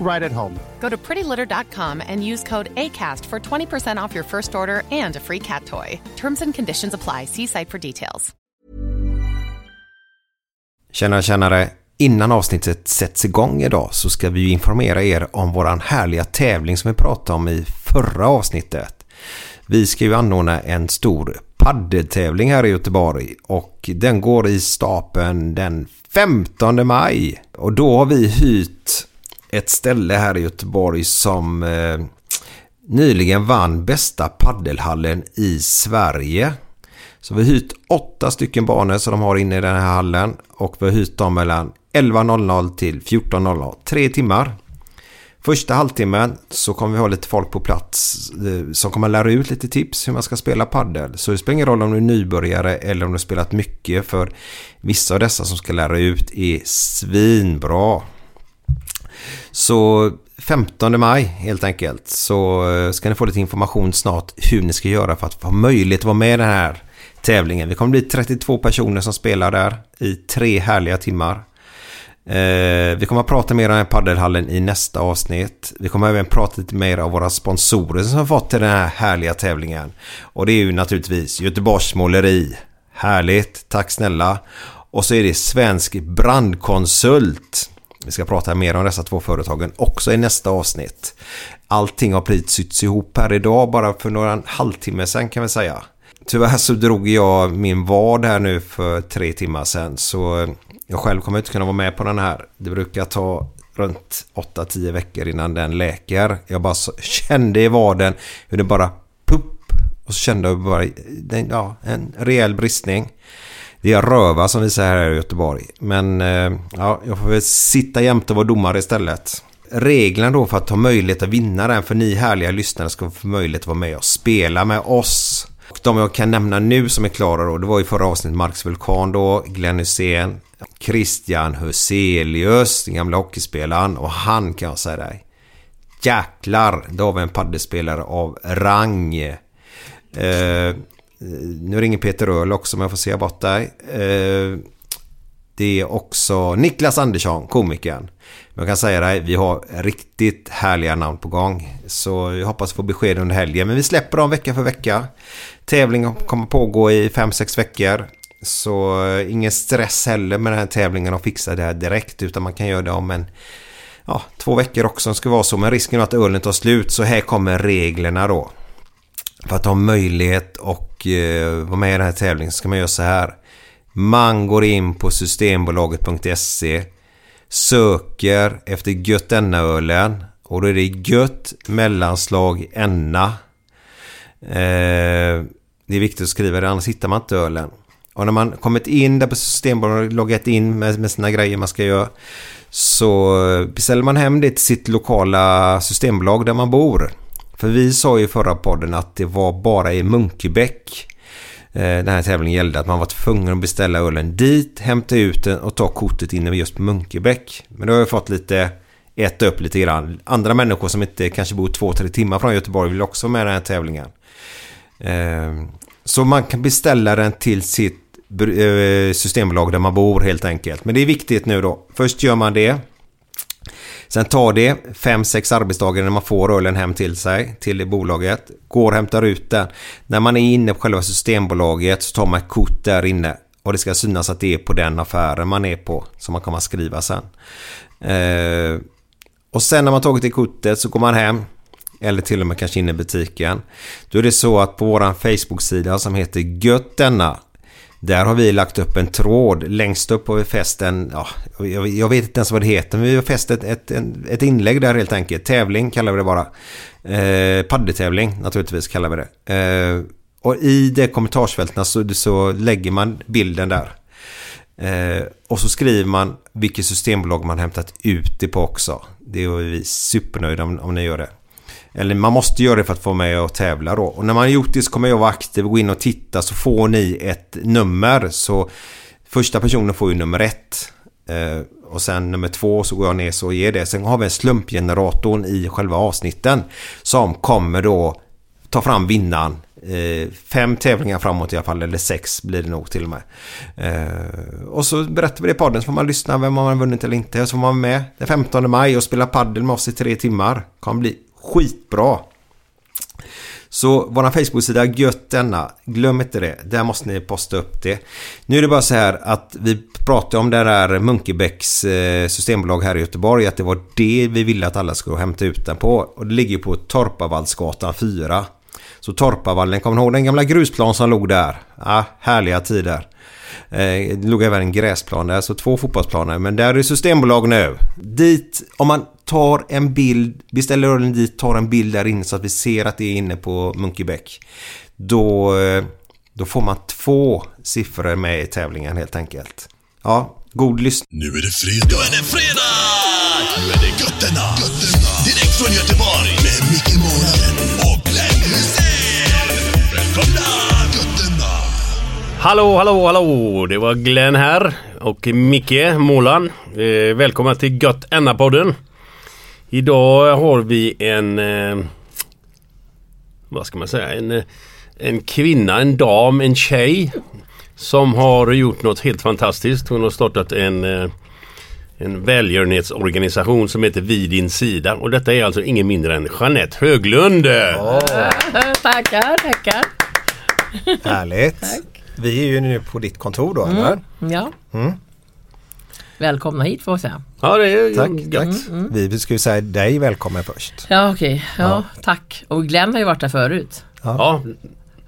right at home. Go to prettylitter.com and use code ACAST for 20% off your first order and a free cat toy. Terms and conditions apply. See site for details. Tjänare, tjänare. Innan avsnittet sätts igång idag så ska vi informera er om våran härliga tävling som vi pratade om i förra avsnittet. Vi ska ju anordna en stor paddeltävling här i Göteborg och den går i stapeln den 15 maj. Och då har vi hyrt ett ställe här i Göteborg som eh, nyligen vann bästa paddelhallen i Sverige. Så vi har hyrt åtta stycken banor som de har inne i den här hallen och vi har hyrt dem mellan 11.00 till 14.00. Tre timmar. Första halvtimmen så kommer vi ha lite folk på plats eh, som kommer lära ut lite tips hur man ska spela paddel. Så det spelar ingen roll om du är nybörjare eller om du har spelat mycket för vissa av dessa som ska lära ut är svinbra. Så 15 maj helt enkelt så eh, ska ni få lite information snart hur ni ska göra för att få möjlighet att vara med i den här tävlingen. Vi kommer bli 32 personer som spelar där i tre härliga timmar. Eh, vi kommer att prata mer om den här paddelhallen i nästa avsnitt. Vi kommer även prata lite mer om våra sponsorer som har fått till den här härliga tävlingen. Och det är ju naturligtvis Göteborgs Måleri. Härligt, tack snälla. Och så är det Svensk Brandkonsult. Vi ska prata mer om dessa två företagen också i nästa avsnitt. Allting har precis sytts ihop här idag bara för några halvtimme sedan kan vi säga. Tyvärr så drog jag min vad här nu för tre timmar sedan så jag själv kommer inte kunna vara med på den här. Det brukar ta runt 8-10 veckor innan den läker. Jag bara kände i vaden hur det bara pupp och så kände jag bara ja, en rejäl bristning. Det är röva som vi säger här i Göteborg. Men eh, ja, jag får väl sitta jämte och vara domare istället. Reglerna då för att ha möjlighet att vinna den för ni härliga lyssnare ska få möjlighet att vara med och spela med oss. Och de jag kan nämna nu som är klara då, det var i förra avsnittet Marks Vulkan då, Glenn Hussein, Christian Huselius, den gamla hockeyspelaren och han kan jag säga dig. Jäklar, då har vi en paddelspelare av rang. Eh, Eh, nu ringer Peter Öhl också om jag får se bort dig. Eh, det är också Niklas Andersson, komikern. Jag kan säga dig, vi har riktigt härliga namn på gång. Så jag hoppas få besked under helgen. Men vi släpper dem vecka för vecka. Tävlingen kommer pågå i 5-6 veckor. Så eh, ingen stress heller med den här tävlingen och fixa det här direkt. Utan man kan göra det om en ja, två veckor också. Det ska vara så. Men risken är att ölen tar slut. Så här kommer reglerna då. För att ha möjlighet och eh, vara med i den här tävlingen så ska man göra så här. Man går in på systembolaget.se Söker efter Gött ölen och då är det Gött mellanslag Enna. Eh, det är viktigt att skriva det annars hittar man inte ölen. Och när man kommit in där på Systembolaget loggat in med, med sina grejer man ska göra så eh, beställer man hem det till sitt lokala systembolag där man bor. För vi sa ju i förra podden att det var bara i Munkebäck eh, den här tävlingen gällde. Att man var tvungen att beställa ölen dit, hämta ut den och ta kortet inne just Munkebäck. Men då har jag fått lite äta upp lite grann. Andra människor som inte kanske bor två, tre timmar från Göteborg vill också med i den här tävlingen. Ehm, så man kan beställa den till sitt eh, systembolag där man bor helt enkelt. Men det är viktigt nu då. Först gör man det. Sen tar det 5-6 arbetsdagar när man får ölen hem till sig, till det bolaget. Går och hämtar ut den. När man är inne på själva systembolaget så tar man ett kort där inne. Och det ska synas att det är på den affären man är på. Som man kommer att skriva sen. Eh, och sen när man tagit det kortet så går man hem. Eller till och med kanske in i butiken. Då är det så att på våran Facebook-sida som heter Gött denna. Där har vi lagt upp en tråd längst upp på festen. Ja, jag, jag vet inte ens vad det heter. Men vi har fäst ett, ett, ett inlägg där helt enkelt. Tävling kallar vi det bara. Eh, paddetävling naturligtvis kallar vi det. Eh, och i det kommentarsfälten så, så lägger man bilden där. Eh, och så skriver man vilket systembolag man hämtat ut det på också. Det är vi supernöjda om, om ni gör det. Eller man måste göra det för att få med och tävla då. Och när man har gjort det så kommer jag vara aktiv och gå in och titta så får ni ett nummer. Så första personen får ju nummer ett. Eh, och sen nummer två så går jag ner så ger det. Sen har vi en slumpgeneratorn i själva avsnitten. Som kommer då ta fram vinnaren. Eh, fem tävlingar framåt i alla fall, eller sex blir det nog till och med. Eh, och så berättar vi det i podden så får man lyssna vem har vunnit eller inte. Och så får man vara med den 15 maj och spela paddel med oss i tre timmar. kommer bli skitbra. Så vår Facebook-sida Gött denna, glöm inte det. Där måste ni posta upp det. Nu är det bara så här att vi pratade om det där Munkebäcks eh, systembolag här i Göteborg. Att det var det vi ville att alla skulle hämta ut den på. Och det ligger på Torpavallsgatan 4. Så Torpavallen, kommer ni ihåg den gamla grusplan som låg där? Ja, härliga tider. Eh, det låg även en gräsplan där, så två fotbollsplaner. Men där är Systembolag nu. Dit, om man tar en bild, beställer ölen dit, tar en bild där inne så att vi ser att det är inne på Munkebäck. Då, eh, då får man två siffror med i tävlingen helt enkelt. Ja, god lyssning. Nu är det fredag. Nu är det fredag! Nu är det Götterna. Götterna. Direkt från Göteborg. Med Micke Månaden och Glenn Hysén. Välkomna! Götterna. Hallå, hallå, hallå! Det var Glenn här och Micke Målan. Eh, välkomna till Gött Enna-podden. Idag har vi en... Eh, vad ska man säga? En, eh, en kvinna, en dam, en tjej. Som har gjort något helt fantastiskt. Hon har startat en, eh, en välgörenhetsorganisation som heter Vid din sida. Och detta är alltså ingen mindre än Jeanette Höglund. Tackar, tackar. Härligt. Vi är ju nu på ditt kontor då, eller? Ja. Välkomna hit får jag säga. Ja, det är Tack, gött. tack. Vi ska ju säga dig välkommen först. Ja okej, ja, tack. Och Glenn har ju varit där förut. Ja,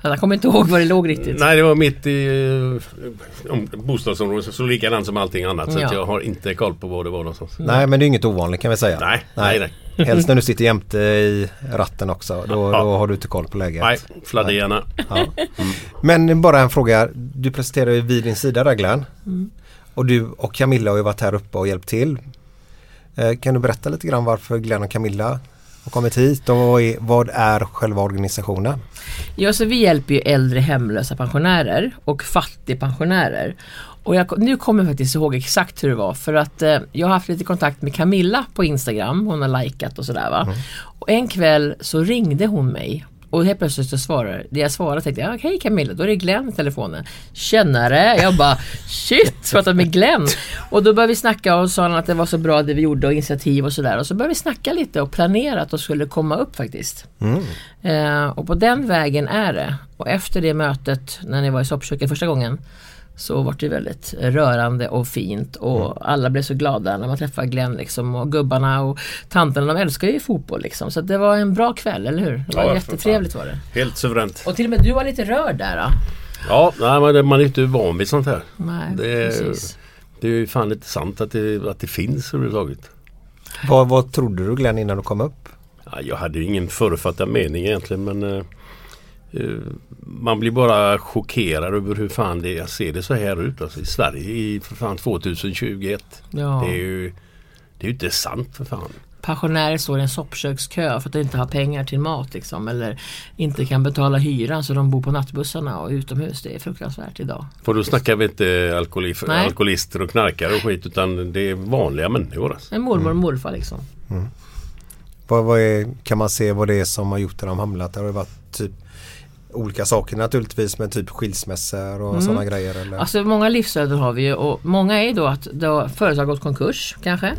Så jag kommer inte ihåg var det låg riktigt. Nej, det var mitt i om- bostadsområdet, så likadant som allting annat. Så Ja. att jag har inte koll på var det var någonstans. Nej, men det är inget ovanligt kan vi säga. Nej, nej, nej. Helst när du sitter jämte i ratten också. Då, Ja. då har du inte koll på läget. Nej, fladda gärna. Ja. Men bara en fråga. Du presenterar ju vid din sida där Glenn. Och du och Camilla har ju varit här uppe och hjälpt till. Eh, Kan du berätta lite grann varför Glenn och Camilla har kommit hit och vad är, vad är själva organisationen? Ja, så vi hjälper ju äldre hemlösa pensionärer och fattigpensionärer. Och jag, nu kommer jag faktiskt ihåg exakt hur det var för att eh, jag har haft lite kontakt med Camilla på Instagram. Hon har likat och sådär va. Och en kväll så ringde hon mig och helt plötsligt så svarade det jag svarade tänkte jag, hej Camilla, då är det Glenn i telefonen. Tjenare! Jag bara shit, pratat med Glenn. Och då började vi snacka och sa han att det var så bra det vi gjorde och initiativ och sådär. Och så började vi snacka lite och planera att det skulle komma upp faktiskt. Eh, och på den vägen är det. Och efter det mötet när ni var i soppköket första gången så var det väldigt rörande och fint och alla blev så glada när man träffade Glenn liksom och gubbarna och tanterna de älskar ju fotboll liksom. Så det var en bra kväll, eller hur? Det var Ja, jättetrevligt var det. Helt suveränt. Och till och med du var lite rörd där då? Ja, nej, men man är inte van vid sånt här. Nej, Det är, precis. det är ju fan inte sant att det, att det finns överhuvudtaget. Vad, vad trodde du Glenn innan du kom upp? Ja, jag hade ju ingen förutfattad mening egentligen men eh, man blir bara chockerad över hur fan det jag ser det så här ut alltså, i Sverige i för fan 2021. Ja. Det är ju det är ju inte sant för fan. Pensionärer står i en soppkökskö för att de inte har pengar till mat liksom, eller inte kan betala hyran så de bor på nattbussarna och utomhus. Det är fruktansvärt idag. För då snackar vi inte alkoholi, Nej. alkoholister och knarkare och skit utan det är vanliga människor. Alltså. En mormor och morfar liksom. Vad, vad är, kan man se vad det är som har gjort att de hamnat där? Har det varit typ olika saker naturligtvis med typ skilsmässor och sådana grejer. Eller? Alltså många livsöden har vi ju och många är då att då företag har gått konkurs kanske.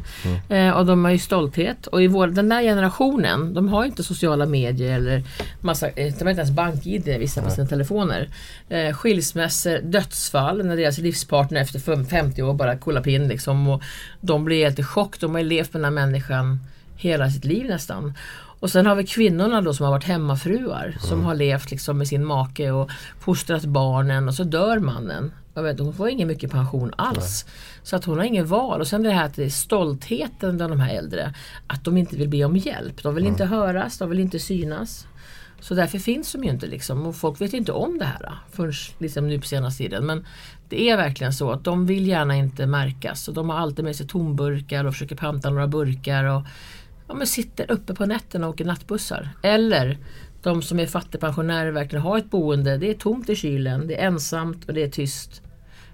Eh, och de har ju stolthet och i vår, den där generationen de har ju inte sociala medier eller massa, eh, de har inte ens bank-id vissa på sina telefoner. Eh, skilsmässor, dödsfall när deras livspartner efter fem- 50 år bara kollar på in liksom och de blir helt i chock. De har ju levt med den här människan hela sitt liv nästan. Och sen har vi kvinnorna då som har varit hemmafruar som har levt liksom med sin make och fostrat barnen och så dör mannen. Jag vet, hon får ingen mycket pension alls. Så att hon har ingen val. Och sen det här att det är stoltheten bland de här äldre. Att de inte vill be om hjälp. De vill inte höras, de vill inte synas. Så därför finns de ju inte liksom. Och folk vet inte om det här förrän liksom nu på senaste tiden. Men det är verkligen så att de vill gärna inte märkas. Och de har alltid med sig tomburkar och försöker panta några burkar. Och ja, men sitter uppe på nätterna och åker nattbussar. Eller de som är fattigpensionärer verkligen har ett boende. Det är tomt i kylen, det är ensamt och det är tyst.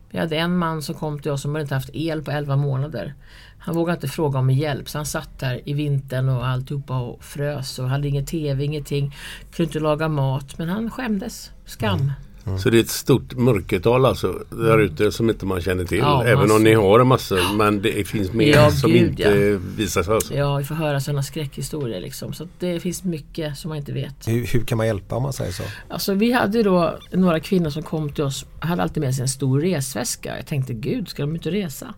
Vi hade en man som kom till oss som hade inte haft el på 11 månader. Han vågade inte fråga om hjälp så han satt där i vintern och alltihopa och frös och hade ingen TV, ingenting. Kunde inte laga mat men han skämdes. Skam. Mm. Så det är ett stort mörkertal alltså där ute som inte man känner till. Ja, Även massor. om ni har en massa men det finns mer Ja, som gud, inte ja. visar sig. Alltså. Ja, vi får höra sådana skräckhistorier liksom. Så det finns mycket som man inte vet. Hur, hur kan man hjälpa om man säger så? Alltså vi hade då några kvinnor som kom till oss, hade alltid med sig en stor resväska. Jag tänkte gud, ska de inte resa?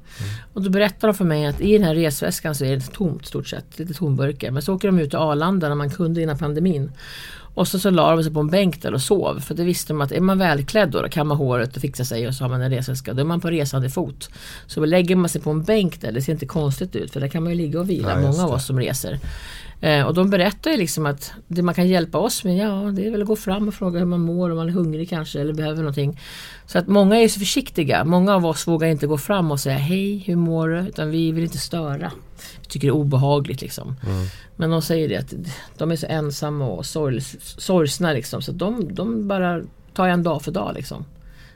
Och då berättade de för mig att i den här resväskan så är det tomt stort sett, lite tomburkar. Men så åker de ut till Arlanda när man kunde innan pandemin. Och så, så la de sig på en bänk där och sov. För det visste de att är man välklädd då, då kammar håret och fixar sig och så har man en resväska. Då är man på resande fot. Så lägger man sig på en bänk där, det ser inte konstigt ut för där kan man ju ligga och vila, Ja, många av oss som reser. Eh, och de berättar ju liksom att det man kan hjälpa oss med, ja det är väl att gå fram och fråga hur man mår, om man är hungrig kanske eller behöver någonting. Så att många är så försiktiga. Många av oss vågar inte gå fram och säga hej, hur mår du? Utan vi vill inte störa. Vi tycker det är obehagligt liksom. Men de säger det att de är så ensamma och sorgs, sorgsna liksom. Så de, de bara tar en dag för dag liksom.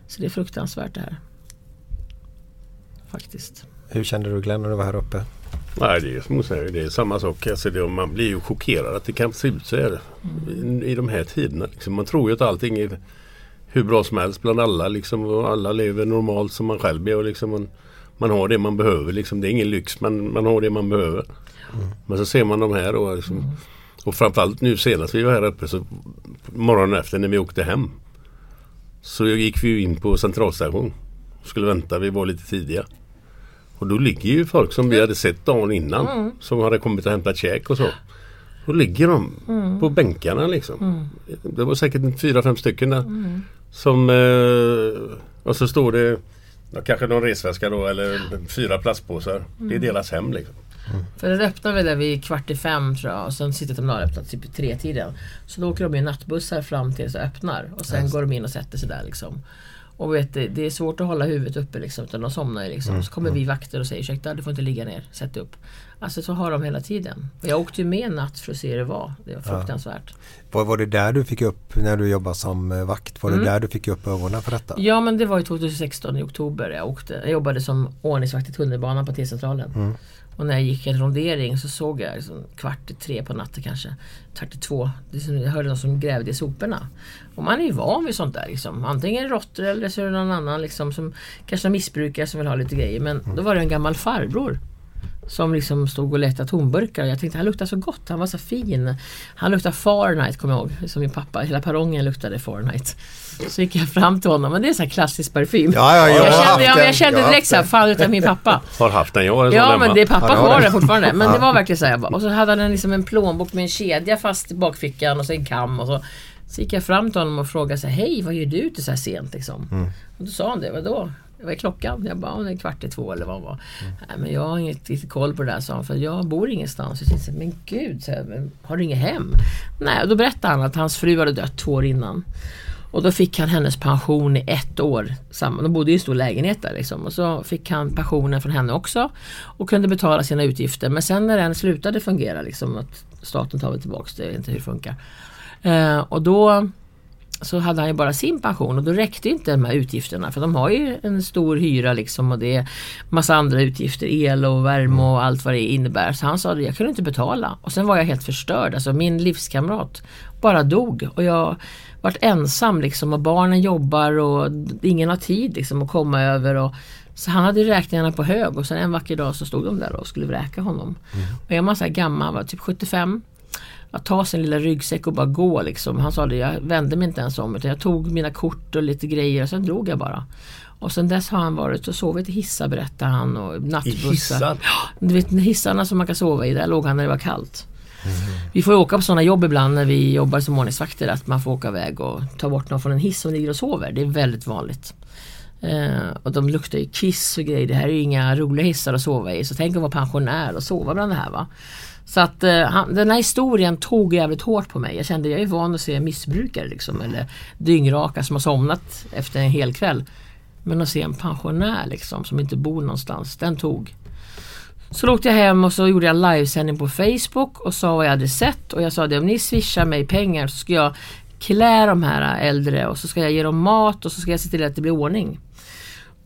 Så det är fruktansvärt det här. Faktiskt. Hur kände du Glenn när du var här uppe? Nej, det är som hon säger, det är samma sak. Alltså det, man blir ju chockerad att det kan se ut så här i, i de här tiderna. Liksom. Man tror ju att allting är hur bra som helst bland alla. Liksom, och alla lever normalt som man själv är. Och liksom man, man har det man behöver. Liksom. Det är ingen lyx men man har det man behöver. Men så ser man de här och, liksom, och framförallt nu senast vi var här uppe så morgonen efter när vi åkte hem. Så gick vi in på centralstation. Skulle vänta, vi var lite tidiga. Och då ligger ju folk som vi hade sett dagen innan. Som hade kommit och hämtat käk och så. Då ligger de på bänkarna liksom. Det var säkert fyra, fem stycken där. Som, eh, och så står det ja, kanske någon resväska då eller fyra plastpåsar. Det är deras hem liksom. För den öppnar väl där vid kvart i fem tror jag och sen sitter de där öppnat typ tre tiden. Så då åker de i nattbussar fram tills det öppnar och sen går de in och sätter sig där liksom. Och vet, det, är svårt att hålla huvudet uppe liksom utan de somnar ju liksom. Så kommer vi vakter och säger ursäkta du får inte ligga ner, sätt upp. Alltså så har de hela tiden. Jag åkte ju med en natt för att se hur det var. Det var fruktansvärt. Var, var det där du fick upp när du jobbade som eh, vakt? Var det där du fick upp ögonen för detta? Ja men det var ju 2016 i oktober jag åkte. Jag jobbade som ordningsvakt i tunnelbanan på T-centralen. Och när jag gick en rondering så såg jag liksom kvart i tre på natten kanske. Kvart i två. Det som, jag hörde någon som grävde i soporna. Och man är ju van vid sånt där liksom. Antingen råttor eller så är det någon annan liksom som kanske är missbrukare som vill ha lite grejer. Men då var det en gammal farbror. Som liksom stod och letade tomburkar. Jag tänkte han luktar så gott, han var så fin. Han luktade Fahrenheit kommer jag ihåg. Som min pappa, hela perrongen luktade Fahrenheit. Så gick jag fram till honom, men det är en sån här klassisk parfym. Ja, ja, jag jag, kände, ja, jag kände direkt såhär, haft fan utan min pappa. Har haft den, jag har Ja men det är pappa kvar det. där fortfarande. Men det var verkligen så här. Och så hade han liksom en plånbok med en kedja fast i bakfickan och så en kam och så. Så gick jag fram till honom och frågade så här, hej vad gör du ute så här sent liksom? Mm. Och då sa han det, vadå? Vad är klockan? Jag bara, "Ja, det är kvart i två eller vad det var. Nej men jag har inget riktigt koll på det där sa han för jag bor ingenstans. Jag tänkte, men gud, så här, har du inget hem? Nej, och då berättade han att hans fru hade dött två år innan. Och då fick han hennes pension i ett år. Samma. De bodde i en stor lägenhet där liksom. Och så fick han pensionen från henne också. Och kunde betala sina utgifter. Men sen när den slutade fungera, liksom, att staten tar väl tillbaks det, jag vet inte hur det funkar. Eh, och då så hade han ju bara sin pension och då räckte inte de här utgifterna för de har ju en stor hyra liksom och det är massa andra utgifter, el och värme och allt vad det innebär. Så han sa att jag kunde inte betala och sen var jag helt förstörd. Alltså min livskamrat bara dog och jag vart ensam liksom och barnen jobbar och ingen har tid liksom att komma över. Och, så han hade räkningarna på hög och sen en vacker dag så stod de där och skulle vräka honom. Och är man så här gammal, var typ 75 att ta sin lilla ryggsäck och bara gå liksom. Han sa det, jag vände mig inte ens om utan jag tog mina kort och lite grejer och sen drog jag bara. Och sen dess har han varit och sovit i hissar berättar han och nattbussar. hissar? Ja, Du vet hissarna som man kan sova i, där låg han när det var kallt. Vi får ju åka på sådana jobb ibland när vi jobbar som ordningsvakter att man får åka iväg och ta bort någon från en hiss som ligger och sover. Det är väldigt vanligt. Eh, och de luktar ju kiss och grejer. Det här är ju inga roliga hissar att sova i. Så tänk att vara pensionär och sova bland det här va. Så att eh, han, den här historien tog jävligt hårt på mig. Jag kände jag är van att se missbrukare liksom. Eller dyngraka som har somnat efter en hel kväll. Men att se en pensionär liksom som inte bor någonstans. Den tog. Så då åkte jag hem och så gjorde jag livesändning på Facebook och sa vad jag hade sett. Och jag sa det om ni swishar mig pengar så ska jag klä de här äldre och så ska jag ge dem mat och så ska jag se till att det blir ordning.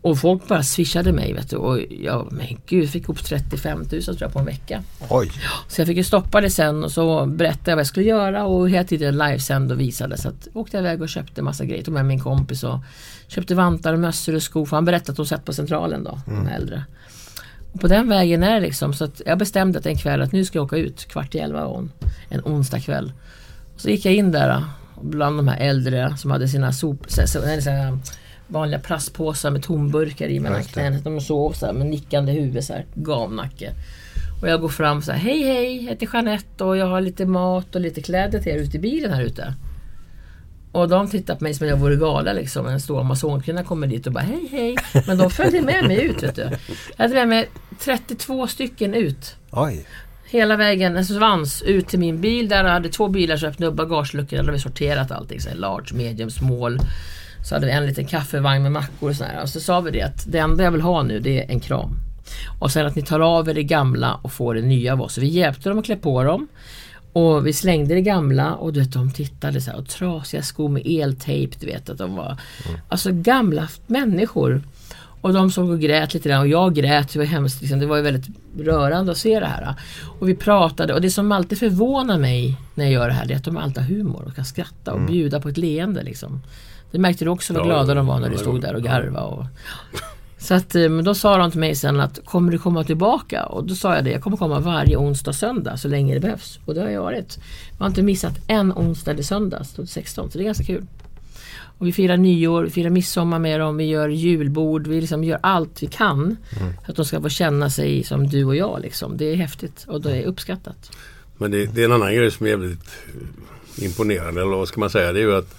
Och folk bara swishade mig vet du. Och jag, men gud, fick ihop 35 000 tror jag på en vecka. Oj. Så jag fick ju stoppa det sen och så berättade jag vad jag skulle göra och hela tiden livesände och visade. Så att åkte jag iväg och köpte massa grejer. Tog med min kompis och köpte vantar och mössor och skor. För han berättade att de satt på Centralen då, de äldre. Och på den vägen är det liksom. Så att jag bestämde att en kväll att nu ska jag åka ut kvart i elva on, en onsdag kväll. Så gick jag in där bland de här äldre som hade sina sop, nej, så här, vanliga plastpåsar med tomburkar i mellan knäna. De sov så här med nickande huvud, så här, gavnacke. Och jag går fram så här, hej hej, jag heter Jeanette och jag har lite mat och lite kläder till er ute i bilen här ute. Och de tittar på mig som om jag vore galen liksom. En stor amazonkvinna kommer dit och bara hej hej. Men de följde med mig ut vet du. Jag hade med mig 32 stycken ut. Oj. Hela vägen, en svans ut till min bil. Där jag hade två bilar så öppnade upp bagageluckorna. Där hade vi sorterat allting. Så large, medium, small. Så hade vi en liten kaffevagn med mackor och sådär. Och så sa vi det att det enda jag vill ha nu det är en kram. Och sen att ni tar av er det gamla och får det nya av oss. Så vi hjälpte dem att klä på dem. Och vi slängde det gamla och du vet, de tittade så här, och trasiga skor med eltejp. Du vet att de var alltså gamla människor. Och de såg och grät lite grann och jag grät, det var hemskt. Liksom. Det var ju väldigt rörande att se det här. Och vi pratade och det som alltid förvånar mig när jag gör det här det är att de alltid har humor och kan skratta och bjuda på ett leende. Liksom. Det märkte du också vad Ja, glada de var när du stod där och garvade. Och... Så att, eh, men då sa de till mig sen att kommer du komma tillbaka? Och då sa jag det, jag kommer komma varje onsdag och söndag så länge det behövs. Och det har jag varit. Jag har inte missat en onsdag eller söndag, 2016, så det är ganska kul. Och vi firar nyår, vi firar midsommar med dem, vi gör julbord, vi liksom gör allt vi kan. För att de ska få känna sig som du och jag. Liksom. Det är häftigt och det är uppskattat. Men det, det är en annan grej som är jävligt eh, imponerande, eller vad ska man säga, det är ju att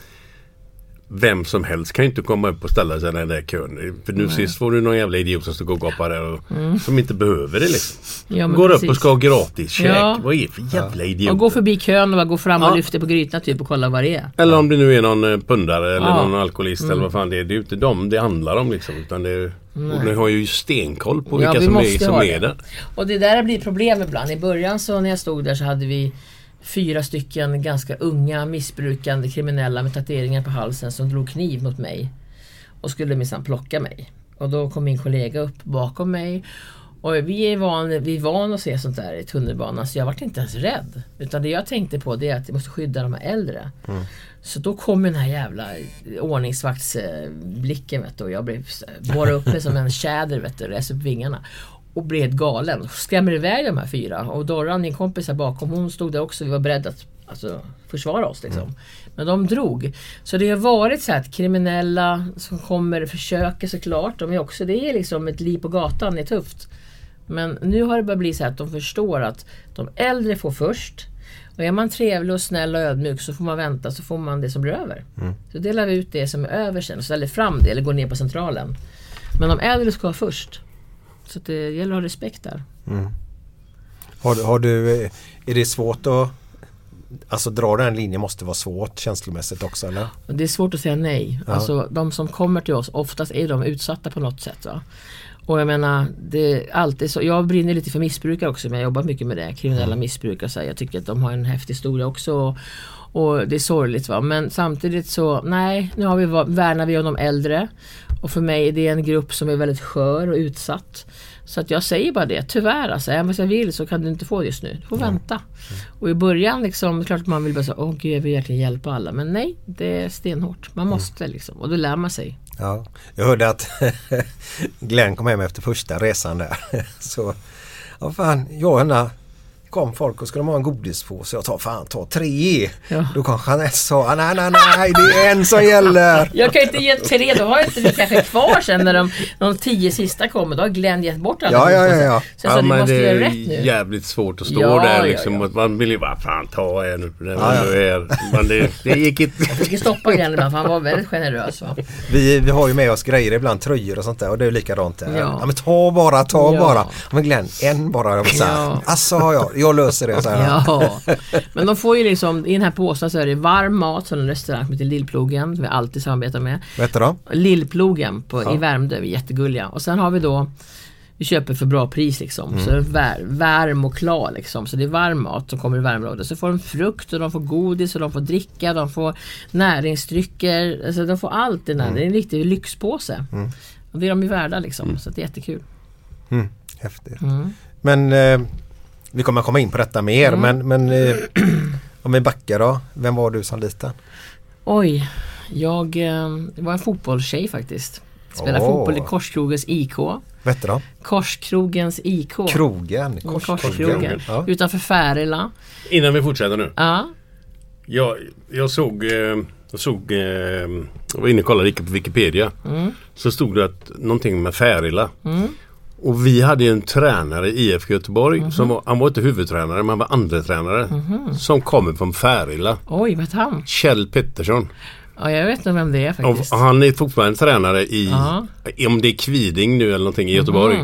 vem som helst kan ju inte komma upp och ställa sig i den där kön. För nu sist var det någon jävla idiot som stod och gapade där och som inte behöver det liksom. Mm. Ja, Går upp precis. och ska ha gratis käk. Ja. Vad är det för jävla idiot? Och gå förbi kön och bara gå fram och Ja. lyfta på grytorna typ och kolla vad det är. Eller om det nu är någon eh, pundare eller Ja. Mm. någon alkoholist eller vad fan det är. Det är ju inte dem det handlar om liksom. Utan det är, och ni har ju stenkoll på Ja, vilka vi som är, som är där. Och det där blir problem ibland. I början så när jag stod där så hade vi fyra stycken ganska unga missbrukande kriminella med tatueringar på halsen som drog kniv mot mig. Och skulle minsann plocka mig. Och då kom min kollega upp bakom mig. Och vi är van, vi är van att se sånt där i tunnelbanan så jag vart inte ens rädd. Utan det jag tänkte på det är att jag måste skydda de här äldre. Så då kom den här jävla ordningsvaktsblicken vet du, och jag blev borrade upp mig som en tjäder vet du, upp vingarna. Och blev helt galen. Skrämmer iväg de här fyra. Och Dorran, min kompis här bakom, hon stod där också. Vi var beredda att alltså, försvara oss. Liksom. Men de drog. Så det har varit så att kriminella som kommer försöker såklart. De är också, det är liksom ett liv på gatan, det är tufft. Men nu har det börjat bli så att de förstår att de äldre får först. Och är man trevlig och snäll och ödmjuk så får man vänta så får man det som blir över. Så delar vi ut det som är över sen och ställer fram det eller går ner på centralen. Men de äldre ska ha först. Så det gäller att ha respekt där. Har, du- har du, eh, är det svårt att Alltså dra den linjen måste vara svårt känslomässigt också eller? Det är svårt att säga nej. Ja. Alltså de som kommer till oss, oftast är de utsatta på något sätt. Va? Och jag menar, det är alltid så. Jag brinner lite för missbrukare också, men jag jobbar mycket med det. Kriminella missbrukare. Så här, jag tycker att de har en häftig historia också. Och, Och det är sorgligt va. Men samtidigt så, nej, nu har vi, värnar vi om de äldre. Och för mig är det en grupp som är väldigt skör och utsatt. Så att jag säger bara det, tyvärr alltså. Även om jag vill så kan du inte få det just nu. Du får vänta. Och i början liksom, klart att man vill bara säga, åh gud jag vill verkligen hjälpa alla. Men nej, det är stenhårt. Man måste liksom. Och då lär man sig. Ja, jag hörde att Glenn kom hem efter första resan där. Så, ja fan, jag och Anna kom folk och skulle de ha en godispåse. Jag tar fan, ta tre. Ja. Då kom Jeanette och sa, nej nej nej det är en som gäller. Jag kan inte ge tre, då har inte vi kanske kvar sen när de, de tio sista kommer. Då har Glenn gett bort alla Ja, ja, ja, ja. Så jag sa, du men måste det göra är rätt nu. jävligt svårt att stå Ja, där ja, liksom. ja. Och Man vill ju bara fan ta en. Den Ja, ja. Är, men det, det gick inte. Jag fick stoppa Glenn ibland för han var väldigt generös. Va? Vi, vi har ju med oss grejer ibland, tröjor och sånt där och det är likadant där. Ja. Ja. men ta bara, ta Ja. bara. Men Glenn, en bara. Jag, så här, Ja. Alltså har jag, jag löser det. Så här. Ja, men de får ju liksom, i den här påsen så är det varm mat från en restaurang som heter Lillplogen, som vi alltid samarbetar med. Vad heter de? Lillplogen på, i Värmdö, vi är jättegulliga. Och sen har vi då vi köper för bra pris liksom. Så det är vär, värm och klar liksom. Så det är varm mat som kommer i värmeområdet. Så får de frukt och de får godis och de får dricka, de får näringsdrycker. Alltså de får allt det där. Det är en riktig lyxpåse. Och det är de ju värda liksom. Så det är jättekul. Mm, häftigt. Mm. Men eh, vi kommer komma in på detta mer men, men eh, om vi backar då. Vem var du som liten? Oj, jag eh, var en fotbollstjej faktiskt. Spelade Åh. fotboll i Korskrogens IK. Vad hette de? Korskrogens IK. Krogen. Mm, Kors, Korskrogen. Ja. Utanför Färila. Innan vi fortsätter nu. Ja. Jag, jag såg, eh, jag såg, eh, jag var inne och kollade på Wikipedia. Mm. Så stod det att någonting med Färila. Och vi hade en tränare i IFK Göteborg. Mhm. Som var, han var inte huvudtränare men han var andra tränare Som kommer från Färila. Oj, vad han? Kjell Pettersson. Ja, jag vet inte vem det är Och faktiskt. han är fortfarande tränare i, Ja. om det är Kviding nu eller någonting i Göteborg.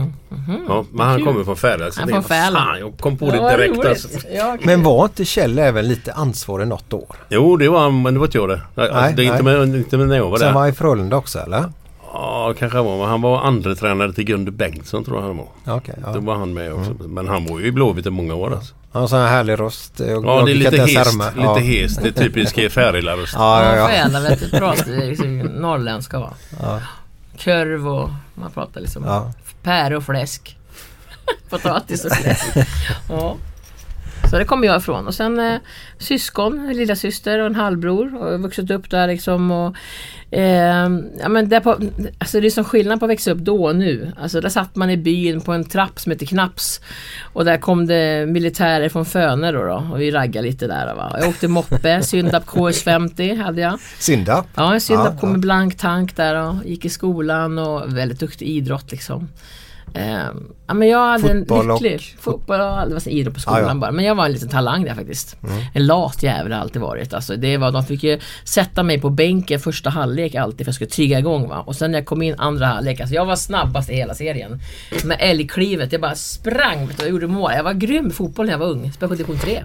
Ja, men han Kul. kommer från Färila. Han från Färila. Jag kom på det Ja, direkt. Alltså. Ja, kul. Men var inte Kjell även lite ansvarig något år? Jo, det var han, men det var inte jag det. Alltså, Nej, det är inte nej. med, inte med när jag var Sen där. var han i Frölunda också eller? Ja, kanske han var. Men han var andra tränare till Gunde Bengtsson tror jag han var. Ja, Okej, Då ja. var han med också. Men han var ju i Blåvitt i många år alltså. Han har sån här härlig röst. Jag, Ja, det är lite hest. Lite ja. hest. Det är typisk Färila-röst. Ja, ja, Ja, ja. Färila vet du, pratar liksom norrländska va? Körv och man pratar liksom Ja. pär och fläsk. Potatis och fläsk. Ja. Så det kommer jag ifrån. Och sen eh, syskon, lilla syster och en halvbror. Och jag har vuxit upp där liksom. Och, eh, ja, men där på, alltså det är som skillnad på att växa upp då och nu. Alltså där satt man i byn på en trapp som heter Knaps. Och där kom det militärer från Fönö då, då. Och vi raggade lite där. Va? Jag åkte moppe, Syndap KS50 hade jag. Synda. Ja, en Syndap Ja, kom ja. med blank tank där och gick i skolan och väldigt duktig idrott liksom. Ehm, ja, men jag hade Fotboll en och- lycklig fotboll och aldrig varit idrott på skolan Ja, ja. bara. Men jag var en liten talang där faktiskt. En lat jävel har alltid varit. Alltså, det var, de fick ju sätta mig på bänken första halvlek alltid för att jag skulle trigga igång. Va? Och sen när jag kom in andra halvlek, alltså jag var snabbast i hela serien. Med älgklivet, jag bara sprang och gjorde mål. Jag var grym i fotboll när jag var ung. Spelade division 3.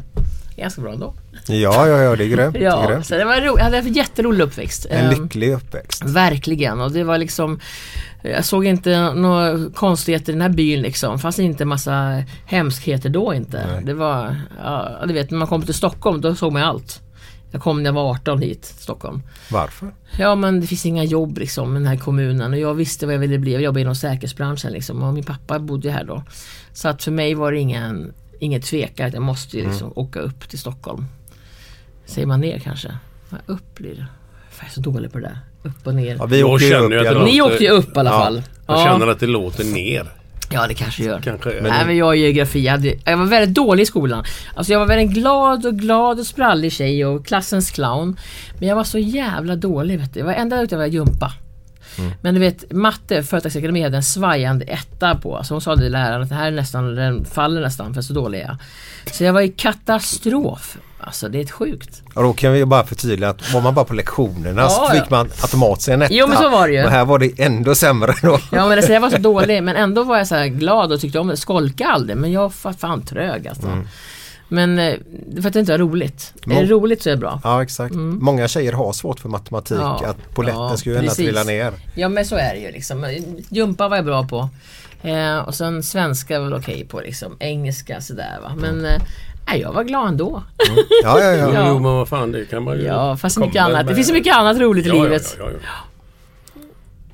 Ganska bra ändå. Ja, ja, ja, det är grymt. det är Ja, grymt. så det var ro- jag hade en jätterolig uppväxt. En Ehm, lycklig uppväxt. Verkligen och det var liksom Jag såg inte några konstigheter i den här byn liksom. Fanns inte massa hemskheter då inte. Det var, ja du vet när man kom till Stockholm då såg man allt. Jag kom när jag var 18 hit till Stockholm. Varför? Ja men det finns inga jobb liksom i den här kommunen och jag visste vad jag ville bli. Jag jobbade inom säkerhetsbranschen liksom och min pappa bodde här då. Så att för mig var det ingen, ingen tvekan att jag måste ju liksom åka upp till Stockholm. Säger man ner kanske? Ja, upp blir det. Jag är så dålig på det där. Upp och ner. Ja, vi Jag åker ju känner upp i fall. Ni åkte ju upp i alla Ja, fall. Jag Ja. känner att det låter ner. Ja det kanske gör. Kanske. Nej men jag är geografi, jag, hade, jag var väldigt dålig i skolan. Alltså jag var väldigt glad och glad och sprallig tjej och klassens clown. Men jag var så jävla dålig vet du. Jag var enda ute var jumpa. Men du vet matte, Företagsakademi hade en svajande etta på. Så hon sa till läraren att det här är nästan, den faller nästan för så dålig är jag. Så jag var i katastrof. Alltså det är ett sjukt. Och då kan vi bara förtydliga att var man bara på lektionerna Ja, så fick man automatiskt en etta. Jo, men så var det ju. Och här var det ändå sämre då. Ja men alltså, jag var så dålig men ändå var jag så här glad och tyckte om det. Skolka aldrig men jag var fan trög alltså. Men eh, för att det inte var roligt. Är det roligt så är det bra. Ja exakt. Många tjejer har svårt för matematik. Ja. Att polletten Ja, ändå precis. trilla ner. Ja men så är det ju liksom. Jumpa var jag bra på. Eh, och sen svenska var väl okej på liksom. Engelska sådär va. Men eh, Nej, jag var glad ändå. Ja, ja, ja. Jo, Ja. jo, men vad fan det kan man ju... Ja, fast mycket annat. Det med- finns så mycket annat roligt i Ja, ja, livet. Ja, ja, ja.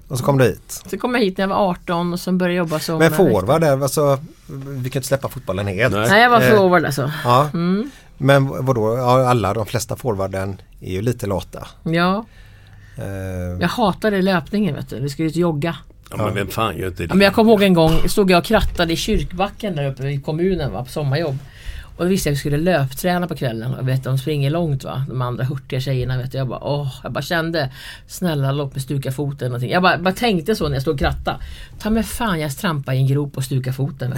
Och så kom du hit. Så kom jag hit när jag var 18 och sen började jag jobba som... Men forward där, alltså, vi kan inte släppa fotbollen helt. Nej. Nej, jag var Eh, forward alltså. Ja. Mm. Men vadå, ja, alla de flesta forwarden är ju lite lata. Ja, Eh, jag hatade löpningen vet du. Vi skulle ut jogga. ja, men vem fan gör inte det? Ja, men jag kommer ihåg en gång stod jag och krattade i kyrkbacken där uppe i kommunen va, på sommarjobb. Och då visste jag att vi skulle löpträna på kvällen. Och vet, de springer långt va. De andra hurtiga tjejerna vet. Jag bara åh, jag bara kände Snälla låt mig stuka foten någonting. Jag bara, bara tänkte så när jag stod och krattade. Ta mig fan jag trampade i en grop och stuka foten.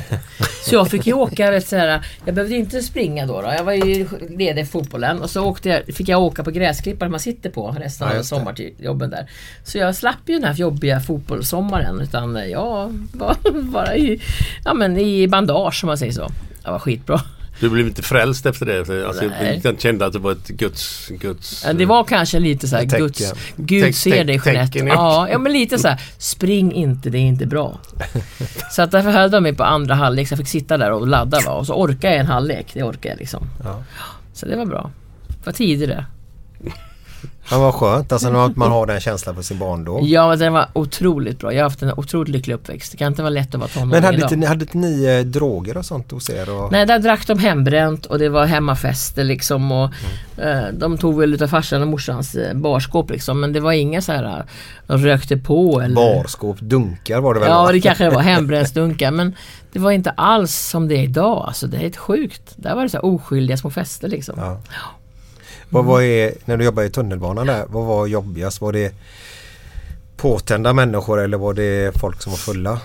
Så jag fick ju åka, vet, så här, jag behövde inte springa då, då. Jag var ju ledig i fotbollen och så åkte jag, fick jag åka på gräsklipparen man sitter på resten Ja, av sommarjobben där. Så jag slapp ju den här jobbiga fotbollssommaren utan jag var bara i, ja, men i bandage om man säger så. Det var skitbra. Du blev inte frälst efter det? Alltså, Nej. jag kände att det var ett Guds... Guds Det var kanske lite så här, tecken. Guds, Gud Teck- ser dig Jeanette. ja. Ja, men lite så här, spring inte, det är inte bra. Så att därför höll de mig på andra halvlek, så jag fick sitta där och ladda va? och så orkade jag en halvlek, det orkade jag liksom. Ja. Så det var bra. Det var tidigt det. Men vad skönt, alltså när man har den känslan för sin barndom. Ja, men den var otroligt bra. Jag har haft en otroligt lycklig uppväxt. Det kan inte vara lätt att vara tonåring Men hade idag. inte, ni- hade inte ni eh, droger och sånt hos er? Och, Nej, där drack de hembränt och det var hemmafester liksom och Mm. eh, de tog väl utav farsan och morsans eh, barskåp liksom men det var inga så här eh, de rökte på eller Barskåp, dunkar var det väl? Ja, det kanske var hembrännstunkar men det var inte alls som det är idag. Alltså det är helt sjukt. Där var det så här oskyldiga små fester liksom. Ja. Vad var är, när du jobbade i tunnelbanan där, vad var jobbigast? Var det påtända människor eller var det folk som var fulla?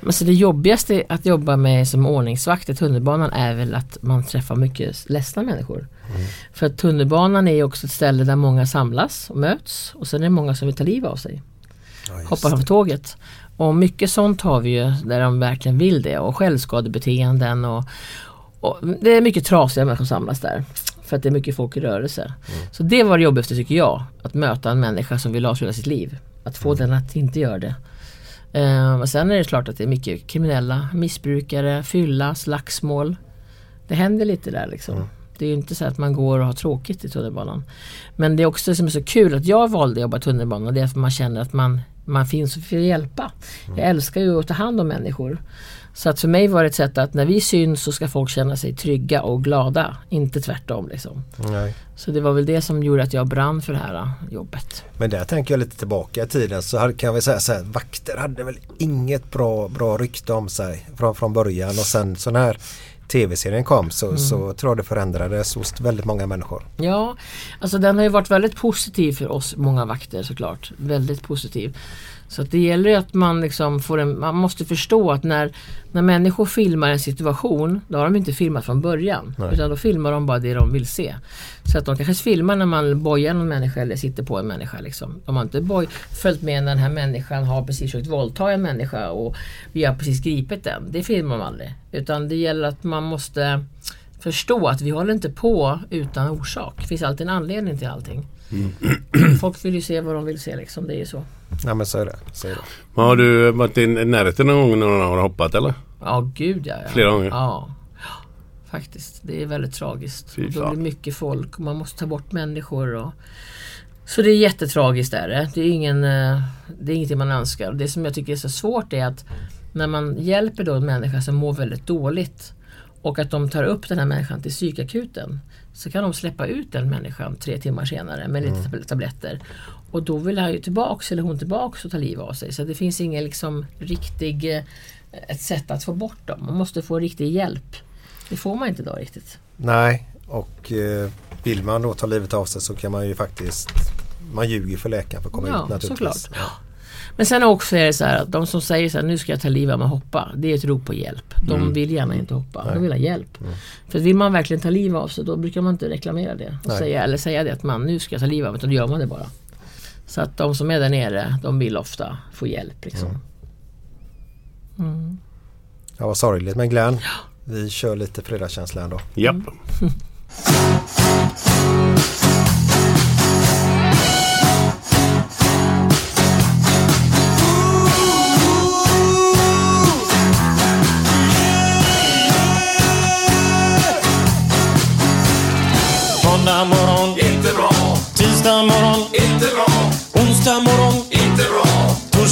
Men så det jobbigaste att jobba med som ordningsvakt i tunnelbanan är väl att man träffar mycket ledsna människor. För att tunnelbanan är också ett ställe där många samlas och möts och sen är det många som vill ta livet av sig. Ja, Hoppar av tåget. Och mycket sånt har vi ju där de verkligen vill det och självskadebeteenden och, och det är mycket trasiga människor som samlas där. För att det är mycket folk i rörelse. Så det var det jobbigaste tycker jag. Att möta en människa som vill avsluta sitt liv. Att få den att inte göra det. Eh, och sen är det klart att det är mycket kriminella, missbrukare, fylla, slagsmål. Det händer lite där liksom. Det är ju inte så att man går och har tråkigt i tunnelbanan. Men det är också det som är så kul att jag valde att jobba i tunnelbanan. Det är för man känner att man, man finns för att hjälpa. Jag älskar ju att ta hand om människor. Så att för mig var det ett sätt att när vi syns så ska folk känna sig trygga och glada. Inte tvärtom liksom. Nej. Så det var väl det som gjorde att jag brann för det här eh, jobbet. Men där tänker jag lite tillbaka i tiden så kan vi säga så här, vakter hade väl inget bra, bra rykte om sig från, från början och sen så när tv-serien kom så, Mm. så tror jag det förändrades hos väldigt många människor. Ja, alltså den har ju varit väldigt positiv för oss många vakter såklart. Väldigt positiv. Så det gäller ju att man liksom får en, man måste förstå att när, när människor filmar en situation, då har de inte filmat från början. Nej. Utan då filmar de bara det de vill se. Så att de kanske filmar när man bojar någon människa eller sitter på en människa. Liksom. De har inte boj, följt med när den här människan har precis försökt våldta en människa och vi har precis gripit den. Det filmar man aldrig. Utan det gäller att man måste förstå att vi håller inte på utan orsak. Det finns alltid en anledning till allting. Folk vill ju se vad de vill se liksom, det är ju så. Ja men så är det. Så är det. Men Har du varit i närheten någon gång när någon har hoppat eller? Ja, gud ja. ja. Flera gånger? Ja. Faktiskt, det är väldigt tragiskt. Fan. blir mycket folk och man måste ta bort människor. Och... Så det är jättetragiskt är det. Det är, ingen, eh, det är ingenting man önskar. Det som jag tycker är så svårt är att när man hjälper då en människa som mår väldigt dåligt och att de tar upp den här människan till psykakuten så kan de släppa ut den människan tre timmar senare med lite tab- tabletter. Och då vill han ju tillbaks eller hon tillbaks och ta livet av sig. Så det finns ingen liksom riktig eh, ett sätt att få bort dem. Man måste få riktig hjälp. Det får man inte idag riktigt. Nej och eh, vill man då ta livet av sig så kan man ju faktiskt man ljuger för läkaren för att komma Ja, ut naturligtvis. såklart. Men sen också är det så här att de som säger så här, nu ska jag ta livet av mig och hoppa. Det är ett rop på hjälp. De vill gärna inte hoppa, de vill ha hjälp. För att vill man verkligen ta livet av sig då brukar man inte reklamera det. Och Nej. säga, eller säga det att man, nu ska jag ta livet av mig. Utan då gör man det bara. Så att de som är där nere, de vill ofta få hjälp. Liksom. Ja vad sorgligt men Glenn vi kör lite fredagskänsla ändå. Japp.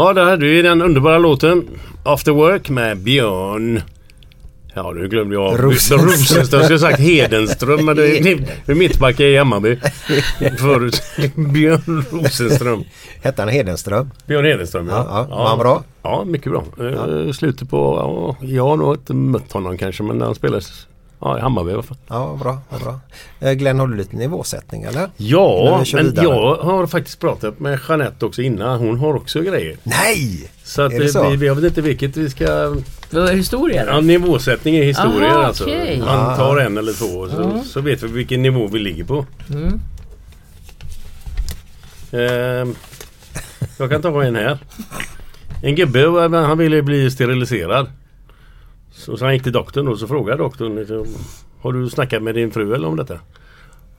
Ja, det hade vi den underbara låten After Work med Björn. Ja, nu glömde jag. Rosenström. Rosenström. Jag skulle sagt Hedenström, men det är, mittbacke i Hammarby. Förut. Björn Rosenström. Hette han Hedenström? Björn Hedenström, ja. Ja, ja. Var han bra? Ja, mycket bra. Ja. Slutet på... Ja, jag har nog inte mött honom kanske, men han spelade ja, i Hammarby i alla fall. Ja, bra. bra. Eh, Glenn, har du lite nivåsättning eller? Ja, vi men vidare. jag har faktiskt pratat med Jeanette också innan. Hon har också grejer. Nej! Så att Är det eh, så? Vi, jag vet inte vilket vi ska... Vad är historia? Ja, nivåsättning i historier Aha, alltså. okej. Han tar en eller två så, så vet vi vilken nivå vi ligger på. Mm. Ehm, jag kan ta en här. En gubbe, han ville bli steriliserad. Så, så han gick till doktorn och så frågade doktorn liksom, Har du snackat med din fru eller om detta?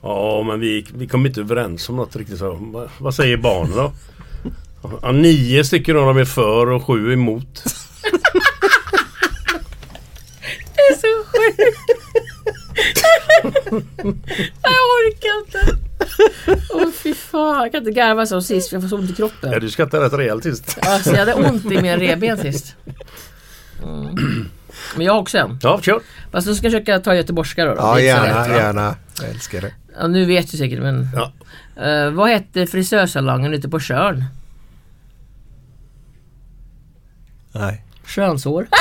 Ja men vi, vi kom inte överens om något riktigt så. "Va- Vad säger barnen då? Ja, nio stycken av dem är för och sju emot. Det är så sjukt! jag orkar inte. Åh fy fan, jag kan inte garva så sist för jag får så ont i Ja, kroppen. du skrattade rätt rejält sist. Alltså jag hade ont i mina revben sist. Mm. Men jag har också en. Ja, kör. Fast nu ska jag försöka ta göteborgska då. då. Ja, gärna, lätt. gärna. Jag älskar det. Ja, nu vet du säkert men. Ja. Eh, vad hette frisörsalongen ute på Tjörn? Nej. Könshår.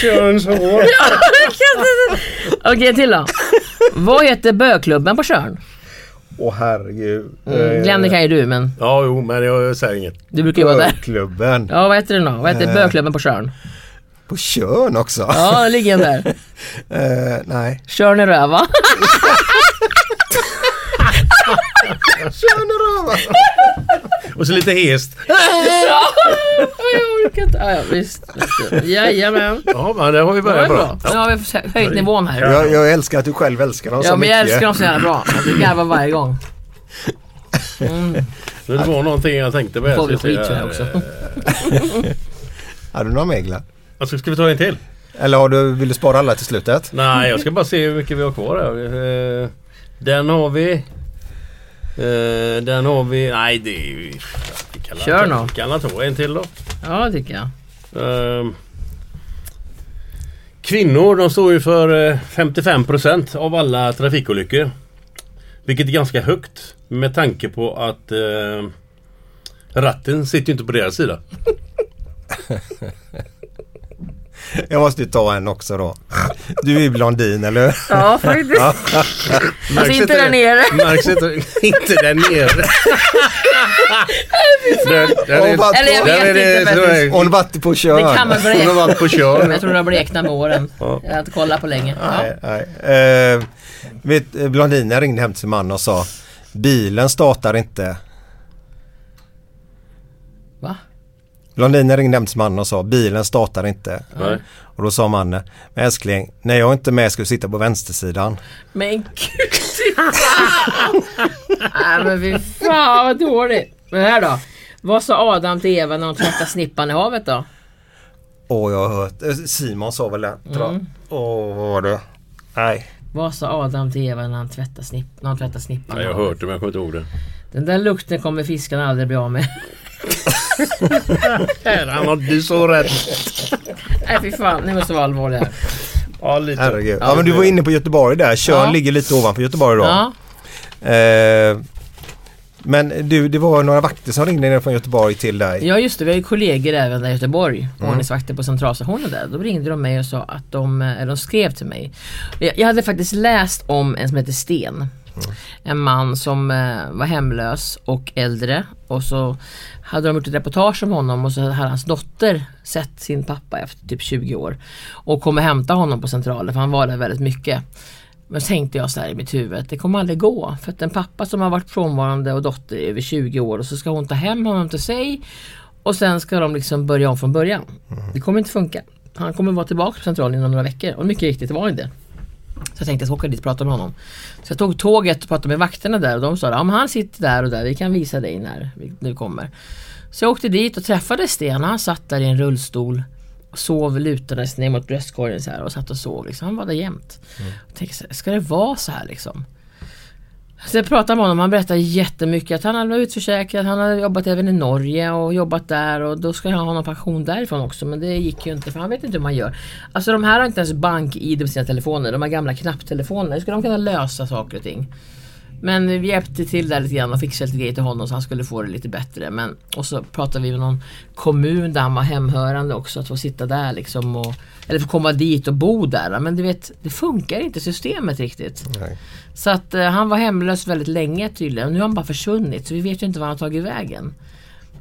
Könshår. Okej till då. Vad heter bögklubben på Tjörn? Åh herregud. Mm, Glenn det kan ju du men Ja, jo, men jag säger inget. du brukar ju vara där. Klubben. Ja vad heter den då? Vad heter Eh. bögklubben på Tjörn? På Tjörn också? Ja, ligger den där. Eh, nej. Tjörn i röva. Och röva. Och så lite hest. jag orkar inte. Ja, ja, visst. Jajamän. Ja, men det har vi börjat bra. Nu har vi höjt nivån här. Jag, jag älskar att du själv älskar dem Ja så men mycket. jag älskar dem så jävla bra. Jag garvar varje gång. Mm. Det var någonting jag tänkte på. Får vi skit för det också. Har du några mer Glenn? Alltså, ska vi ta en till? Eller har du, vill du spara alla till slutet? Nej, jag ska bara se hur mycket vi har kvar här. Eh, Den har vi. Eh, Den har vi. Nej, det är ju... vi kan Kör vi Kan ta en till då? Ja det tycker jag. Ehm, Kvinnor de står ju för eh, 55% av alla trafikolyckor. Vilket är ganska högt med tanke på att eh, ratten sitter ju inte på deras sida. Jag måste ju ta en också då. Du är ju blondin eller hur? Ja faktiskt. Alltså inte där nere. Märks inte, inte där nere. Hon Eller jag där vet inte. Hon har varit på Tjörn. Det kan man Hon har blekna. varit på kör. Jag tror det har bleknat med åren. Ja. Jag har inte kollat på länge. Ja. Nej, nej. Eh, vet, blondinen ringde hem till sin man och sa Bilen startar inte. Va? Blondinen ringde hem till sin man och sa bilen startar inte. Nej. Och då sa mannen, men älskling, när jag inte är med ska du sitta på vänstersidan. Men gud. Nej men fy fan vad dåligt. Men här då. Vad sa Adam till Eva när de tvättade snippan i havet då? Åh, jag har hört. eh, Simon sa väl det, Mm. Åh, vad var det? Nej. Vad sa Adam till Eva när han tvättade, snipp, när han tvättade snippan Nej, jag har hört det men jag kommer inte ihåg det. Den där lukten kommer fiskarna aldrig bli av med. Han har du så rätt. Nej fy fan, ni måste vara allvarliga här. Ja, lite. Herregud. Ja, men du var inne på Göteborg där. Tjörn Ja. ligger lite ovanför Göteborg då. Ja, Eh, men du, det var några vakter som ringde ner från Göteborg till dig. ja just det, vi har ju kollegor även där i Göteborg. Mm. Ordningsvakter på centralstationen där. Då ringde de mig och sa att de, eller de skrev till mig. Jag, jag hade faktiskt läst om en som heter Sten. Mm. En man som eh, var hemlös och äldre. Och så hade de gjort ett reportage om honom och så hade hans dotter sett sin pappa efter typ 20 år. Och kom och hämta honom på centralen för han var där väldigt mycket. Men så tänkte jag så här i mitt huvud, det kommer aldrig gå. För att en pappa som har varit frånvarande och dotter i över 20 år och så ska hon ta hem honom till sig. Och sen ska de liksom börja om från början. Det kommer inte funka. Han kommer vara tillbaka på centralen inom några veckor och mycket riktigt det var inte. Så jag tänkte jag ska åka dit och prata med honom. Så jag tog tåget och pratade med vakterna där och de sa ja, men han sitter där och där, vi kan visa dig när vi nu kommer. Så jag åkte dit och träffade Sten. Han satt där i en rullstol och sov lutades ner mot bröstkorgen så här och satt och sov. Liksom. Han var där jämt. Jag tänkte, ska det vara så här liksom? Så jag pratade med honom, han berättade jättemycket att han hade varit utförsäkrad, han hade jobbat även i Norge och jobbat där och då ska han ha någon pension därifrån också men det gick ju inte för han vet inte hur man gör. Alltså de här har inte ens bank-id på sina telefoner, de har gamla knapptelefoner. Hur ska de kunna lösa saker och ting? Men vi hjälpte till där lite grann och fixade lite grejer till honom så han skulle få det lite bättre. Men, och så pratade vi med någon kommun där han var hemhörande också, att få sitta där liksom. Och, eller få komma dit och bo där. Men du vet, det funkar inte systemet riktigt. Nej. Så att eh, han var hemlös väldigt länge tydligen. Och nu har han bara försvunnit så vi vet ju inte var han har tagit vägen.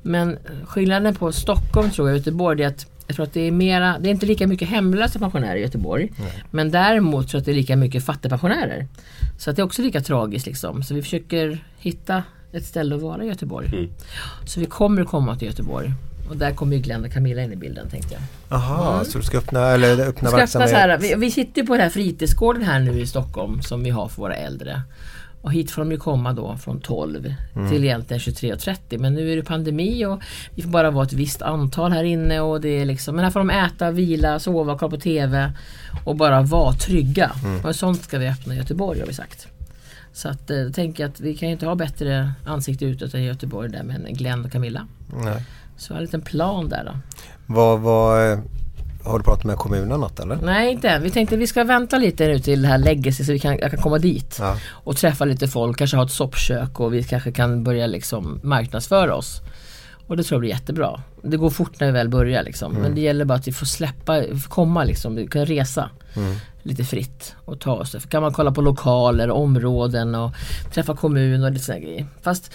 Men skillnaden på Stockholm tror jag och Göteborg är att jag tror att det är mera, det är inte lika mycket hemlösa pensionärer i Göteborg. Men däremot tror jag att det är lika mycket fattigpensionärer. Så att det är också lika tragiskt liksom. Så vi försöker hitta ett ställe att vara i Göteborg. Så vi kommer komma till Göteborg. Och där kommer ju Glenn och Camilla in i bilden tänkte jag. Jaha, så du ska öppna, eller öppna ska öppna verksamhet? så här, vi, vi sitter på den här fritidsgården här nu i Stockholm som vi har för våra äldre. Och hit får de ju komma då från 12 Mm. till egentligen 23.30 men nu är det pandemi och vi får bara vara ett visst antal här inne och det är liksom, men här får de äta, vila, sova, kolla på TV och bara vara trygga. Mm. Och sånt ska vi öppna i Göteborg har vi sagt. Så att eh, tänker jag att vi kan ju inte ha bättre ansikte utåt än Göteborg där med Glenn och Camilla. Nej. Så jag har en liten plan där då. Vad, vad, eh, har du pratat med kommunen något eller? Nej inte än. Vi tänkte vi ska vänta lite nu till det här lägger sig så vi kan, jag kan komma dit. Ja. Och träffa lite folk, kanske ha ett soppkök och vi kanske kan börja liksom marknadsföra oss. Och det tror jag blir jättebra. Det går fort när vi väl börjar liksom. Men det gäller bara att vi får släppa, får komma liksom, vi kan resa lite fritt och ta oss. För kan man kolla på lokaler, områden och träffa kommun och lite sådana grejer. Fast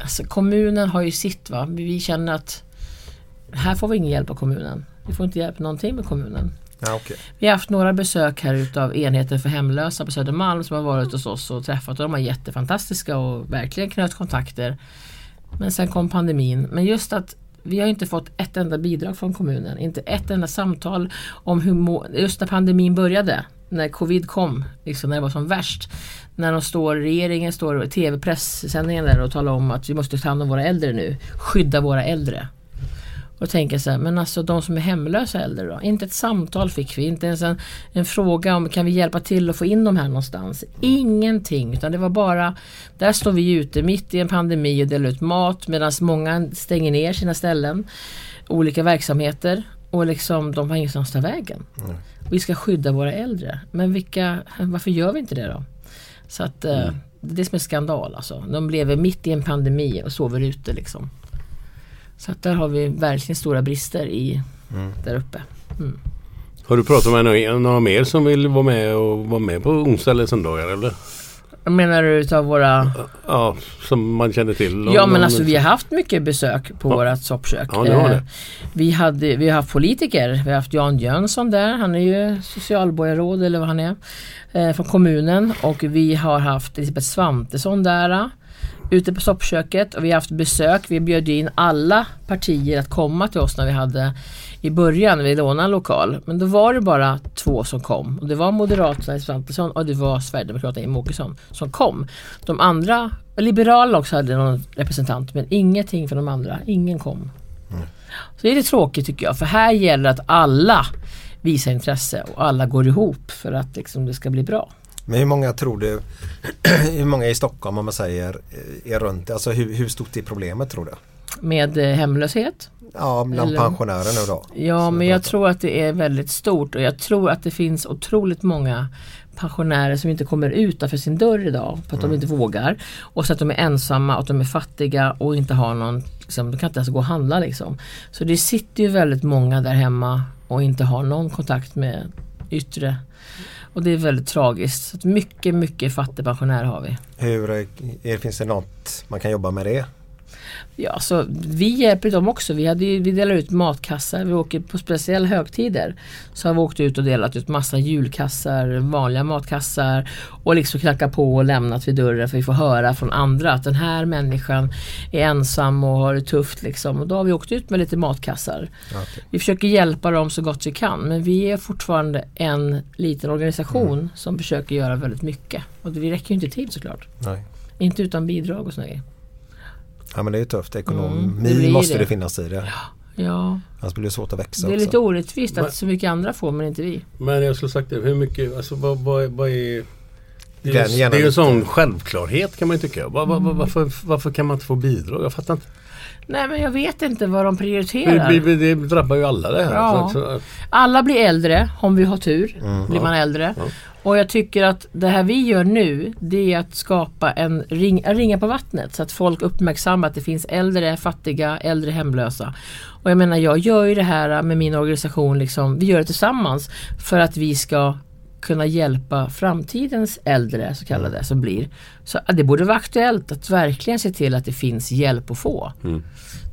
alltså, kommunen har ju sitt va. Vi känner att här får vi ingen hjälp av kommunen. Vi får inte hjälp någonting med kommunen. Ja, okej. Vi har haft några besök här utav enheter för hemlösa på Södermalm som har varit hos oss och träffat och de var jättefantastiska och verkligen knöt kontakter. Men sen kom pandemin. Men just att vi har inte fått ett enda bidrag från kommunen. Inte ett enda samtal om hur just när pandemin började. När covid kom, liksom när det var som värst. När de står, regeringen står i tv-pressändningen där och talar om att vi måste ta hand om våra äldre nu. Skydda våra äldre. Och tänker så här, men alltså de som är hemlösa äldre då? Inte ett samtal fick vi, inte ens en, en fråga om kan vi hjälpa till att få in dem här någonstans? Ingenting, utan det var bara, där står vi ute mitt i en pandemi och delar ut mat medan många stänger ner sina ställen, olika verksamheter och liksom de har ingenstans att ta vägen. Vi ska skydda våra äldre, men vilka, varför gör vi inte det då? Så att eh, det är som är skandal alltså. De lever mitt i en pandemi och sover ute liksom. Så att där har vi verkligen stora brister i där uppe. Har du pratat med några, några mer som vill vara med och vara med på onsdag eller söndagar eller? Menar du utav våra... Ja, som man känner till. Ja men alltså vi har haft mycket besök på Ja. vårat soppkök. Ja, det har Eh, det. Vi, hade, vi har haft politiker. Vi har haft Jan Jönsson där. Han är ju socialborgarråd eller vad han är. Eh, från kommunen. Och vi har haft Elisabeth Svantesson där. Ute på soppköket. Och vi har haft besök. Vi bjöd in alla partier att komma till oss när vi hade i början vi lånade en lokal. Men då var det bara två som kom. Och det var Moderaterna i Svantesson och det var Sverigedemokraterna i Åkesson som kom. De andra, Liberalerna också hade någon representant men ingenting från de andra. Ingen kom. Så det är lite tråkigt tycker jag för här gäller att alla visar intresse och alla går ihop för att liksom det ska bli bra. Men hur många tror du, hur många i Stockholm om man säger är runt, alltså hur, hur stort är problemet tror du? Med eh, hemlöshet. Ja, bland Eller- pensionärer nu då. Ja, men jag tror att det är väldigt stort och jag tror att det finns otroligt många pensionärer som inte kommer utanför sin dörr idag för att Mm. de inte vågar. Och så att de är ensamma och att de är fattiga och inte har någon, liksom, de kan inte ens gå och handla liksom. Så det sitter ju väldigt många där hemma och inte har någon kontakt med yttre. Och det är väldigt tragiskt. Så mycket, mycket fattigpensionärer har vi. Hur, eh, är, finns det något man kan jobba med det? Ja, så vi hjälper dem också. Vi, hade vi delar ut matkassar. Vi åker på speciella högtider. Så har vi åkt ut och delat ut massa julkassar, vanliga matkassar och liksom knackat på och lämnat vid dörren för vi får höra från andra att den här människan är ensam och har det tufft liksom. Och då har vi åkt ut med lite matkassar. okej. Vi försöker hjälpa dem så gott vi kan men vi är fortfarande en liten organisation som försöker göra väldigt mycket. Och vi räcker ju inte till såklart. Nej. Inte utan bidrag och sådär. grejer. Ja men det är ju tufft. Ekonomi Mm, måste det. det finnas i det. Ja, Annars blir det svårt att växa Det är också. lite orättvist Men- att så mycket andra får men inte vi. Men jag skulle sagt det, hur mycket, alltså vad, vad, vad är... Det är, ju- det är ju en sån självklarhet kan man ju tycka. Var, var, var, varför, varför kan man inte få bidrag? Jag fattar inte. Nej men jag vet inte vad de Det, prioriterar. det, det drabbar ju alla det här. Ja. Så, så, Alla blir äldre om vi har tur. Mm. blir man äldre. Ja. Och jag tycker att det här vi gör nu det är att skapa en ring, en ringa på vattnet så att folk uppmärksammar att det finns äldre, fattiga, äldre hemlösa. Och jag menar jag gör ju det här med min organisation, liksom, vi gör det tillsammans för att vi ska kunna hjälpa framtidens äldre så kallade som blir. Så det borde vara aktuellt att verkligen se till att det finns hjälp att få.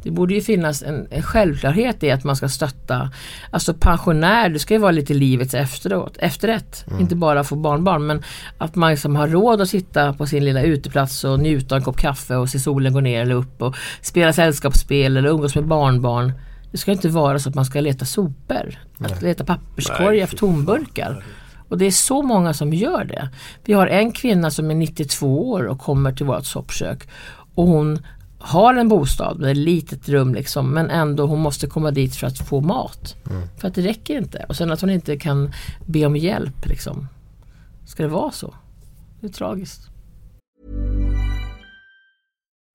Det borde ju finnas en, en självklarhet i att man ska stötta Alltså pensionär, det ska ju vara lite livets efteråt, efterrätt. Inte bara få barnbarn men att man liksom har råd att sitta på sin lilla uteplats och njuta av en kopp kaffe och se solen gå ner eller upp och spela sällskapsspel eller umgås med barnbarn. Det ska inte vara så att man ska leta sopor. Att leta papperskorgar för tomburkar. Och det är så många som gör det. Vi har en kvinna som är 92 år och kommer till vårt soppkök. Och hon har en bostad med ett litet rum liksom men ändå hon måste komma dit för att få mat. För att det räcker inte. Och sen att hon inte kan be om hjälp liksom. Ska det vara så? Det är tragiskt.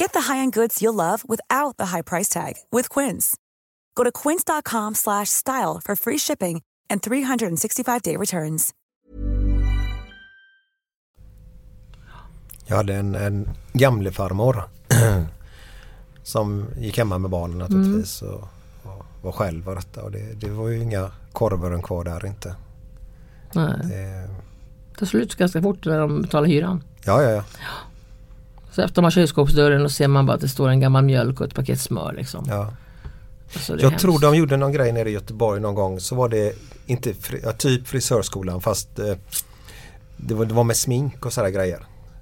Get the high-end goods you'll love without the high price tag with Quince. Go to quince.com slash style for free shipping and 365-day returns. Jag hade en, en gamlefarmor som gick hemma med barnen naturligtvis Mm. och, och var själv och detta. Och det, det var ju inga korvören kvar där inte. Nej. Det, Det tar slut ganska fort när de betalar hyran. ja, ja, ja. Så öppnar man kylskåpsdörren och ser man bara att det står en gammal mjölk och ett paket smör liksom. ja. Jag hemskt. tror de gjorde någon grej nere i Göteborg någon gång så var det inte fri, ja, typ frisörskolan fast eh, det, var, det var med smink och sådana grejer.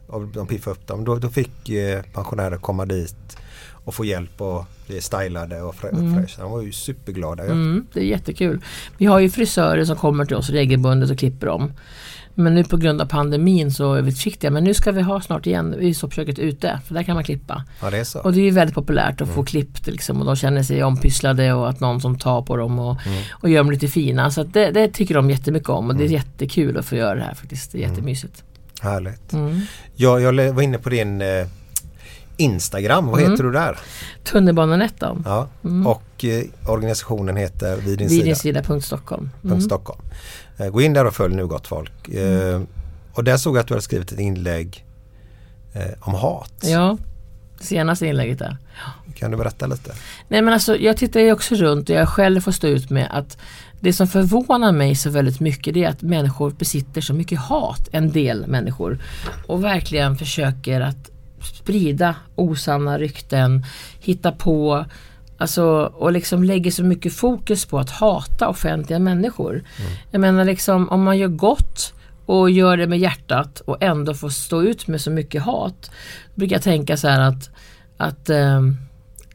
Och de piffade upp dem. Då, då fick eh, pensionärer komma dit och få hjälp och bli stylade och frä- Mm. De var ju superglada. Mm, det är jättekul. Vi har ju frisörer som kommer till oss regelbundet och klipper dem. Men nu på grund av pandemin så är vi försiktiga. Men nu ska vi ha snart igen visopsöket ute. För där kan man klippa. Ja, det är så. Och det är ju väldigt populärt att få klippt liksom, och de känner sig ompysslade och att någon som tar på dem och, och gör dem lite fina. Så det, det tycker de jättemycket om och det är jättekul att få göra det här faktiskt. Det är jättemysigt. Härligt. Mm. Jag, jag var inne på din eh, Instagram. Vad Mm. heter du där? Tunnelbanenettan. Ja. Mm. Och eh, organisationen heter Vid din Vid sida. din sida.stockholm. Punkt Mm. Stockholm. Eh, gå in där och följ nu gott folk. Eh, och där såg jag att du hade skrivit ett inlägg eh, om hat. Ja, senaste inlägget där. Kan du berätta lite? Nej men alltså jag tittar ju också runt och jag själv får stå ut med att det som förvånar mig så väldigt mycket det är att människor besitter så mycket hat, en del människor. Och verkligen försöker att sprida osanna rykten, hitta på, alltså och liksom lägger så mycket fokus på att hata offentliga människor. Jag menar liksom om man gör gott och gör det med hjärtat och ändå får stå ut med så mycket hat. Då brukar jag tänka så här att, att ehm,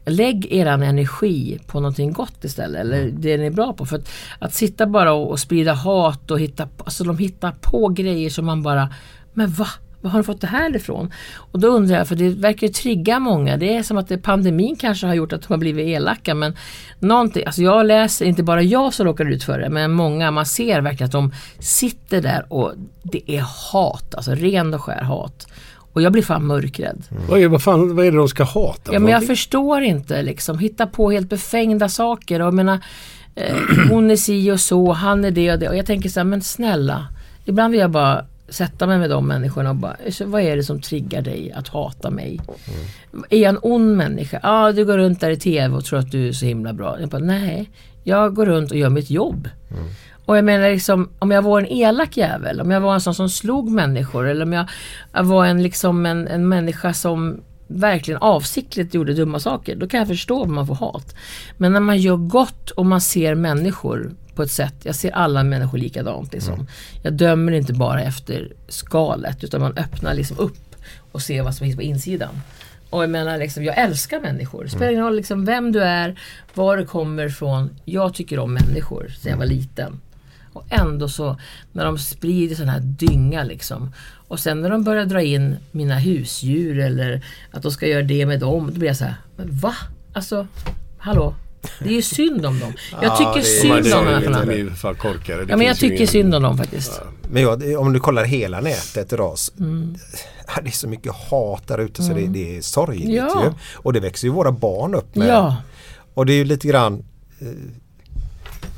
Lägg eran energi på någonting gott istället, eller det ni är bra på. För att, att sitta bara och, och sprida hat och hitta alltså de hittar på grejer som man bara, men va? Var har du fått det här ifrån? Och då undrar jag, för det verkar ju trigga många. Det är som att det, pandemin kanske har gjort att de har blivit elaka. Men någonting, alltså jag läser, inte bara jag som råkar ut för det, men många, man ser verkligen att de sitter där och det är hat, alltså ren och skär hat. Och jag blir fan mörkrädd. Vad, är, vad, fan, vad är det de ska hata? Ja men jag förstår inte liksom. Hitta på helt befängda saker. Och jag menar, eh, hon är si och så, han är det och det. Och jag tänker så här, men snälla. Ibland vill jag bara sätta mig med de människorna och bara, vad är det som triggar dig att hata mig? Är jag en ond människa? Ja, ah, du går runt där i TV och tror att du är så himla bra. Jag bara, nej. Jag går runt och gör mitt jobb. Och jag menar liksom, om jag var en elak jävel, om jag var en sån som slog människor eller om jag, jag var en, liksom en, en människa som verkligen avsiktligt gjorde dumma saker, då kan jag förstå om man får hat. Men när man gör gott och man ser människor på ett sätt, jag ser alla människor likadant liksom. Jag dömer inte bara efter skalet utan man öppnar liksom upp och ser vad som finns på insidan. Och jag menar liksom, jag älskar människor. Det spelar ingen roll liksom vem du är, var du kommer ifrån. Jag tycker om människor sedan jag var liten. Och ändå så när de sprider sån här dynga liksom. Och sen när de börjar dra in mina husdjur eller att de ska göra det med dem. Då blir jag så här, men va? Alltså, hallå? Det är ju synd om dem. Jag Ja, tycker det är- synd om är människorna. lite mer för korkade. Ja men jag tycker ingen- synd om dem faktiskt. Men jag, om du kollar hela nätet idag. s- Mm. Det är så mycket hat där ute så det, det är sorgligt Ja. ju. Och det växer ju våra barn upp med. Ja. Och det är ju lite grann eh,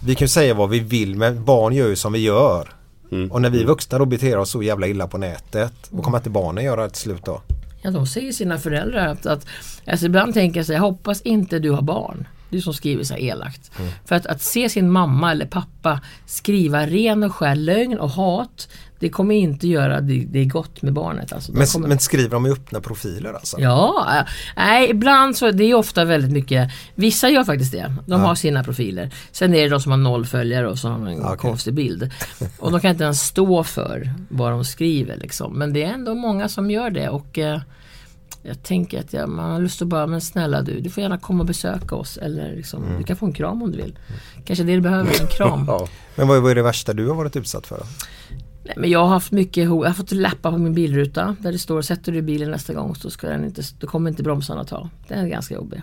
Vi kan ju säga vad vi vill men barn gör ju som vi gör. Mm. Och när vi vuxna då beter oss så jävla illa på nätet. Vad kommer inte barnen göra till slut då? Ja, de säger sina föräldrar att, att alltså ibland tänker jag så här, jag hoppas inte du har barn. Du som skriver så elakt. Mm. För att, att se sin mamma eller pappa skriva ren och skär lögn och hat, det kommer inte göra det, det är gott med barnet. Alltså, Men, kommer... men skriver de i öppna profiler alltså? Ja, nej ibland så, det är ofta väldigt mycket, vissa gör faktiskt det. De Ja. har sina profiler. Sen är det de som har noll följare och som har en Okej. konstig bild. Och de kan inte ens stå för vad de skriver liksom. Men det är ändå många som gör det och eh, jag tänker att jag, man har lust att bara, men snälla du, du får gärna komma och besöka oss. Eller liksom, Mm. du kan få en kram om du vill. Kanske det du behöver, en kram. Men vad, vad är det värsta du har varit utsatt för? Nej, men jag har haft mycket jag har fått lappar på min bilruta där det står sätter du bilen nästa gång så ska den inte, då kommer inte bromsarna ta. Det är ganska jobbigt.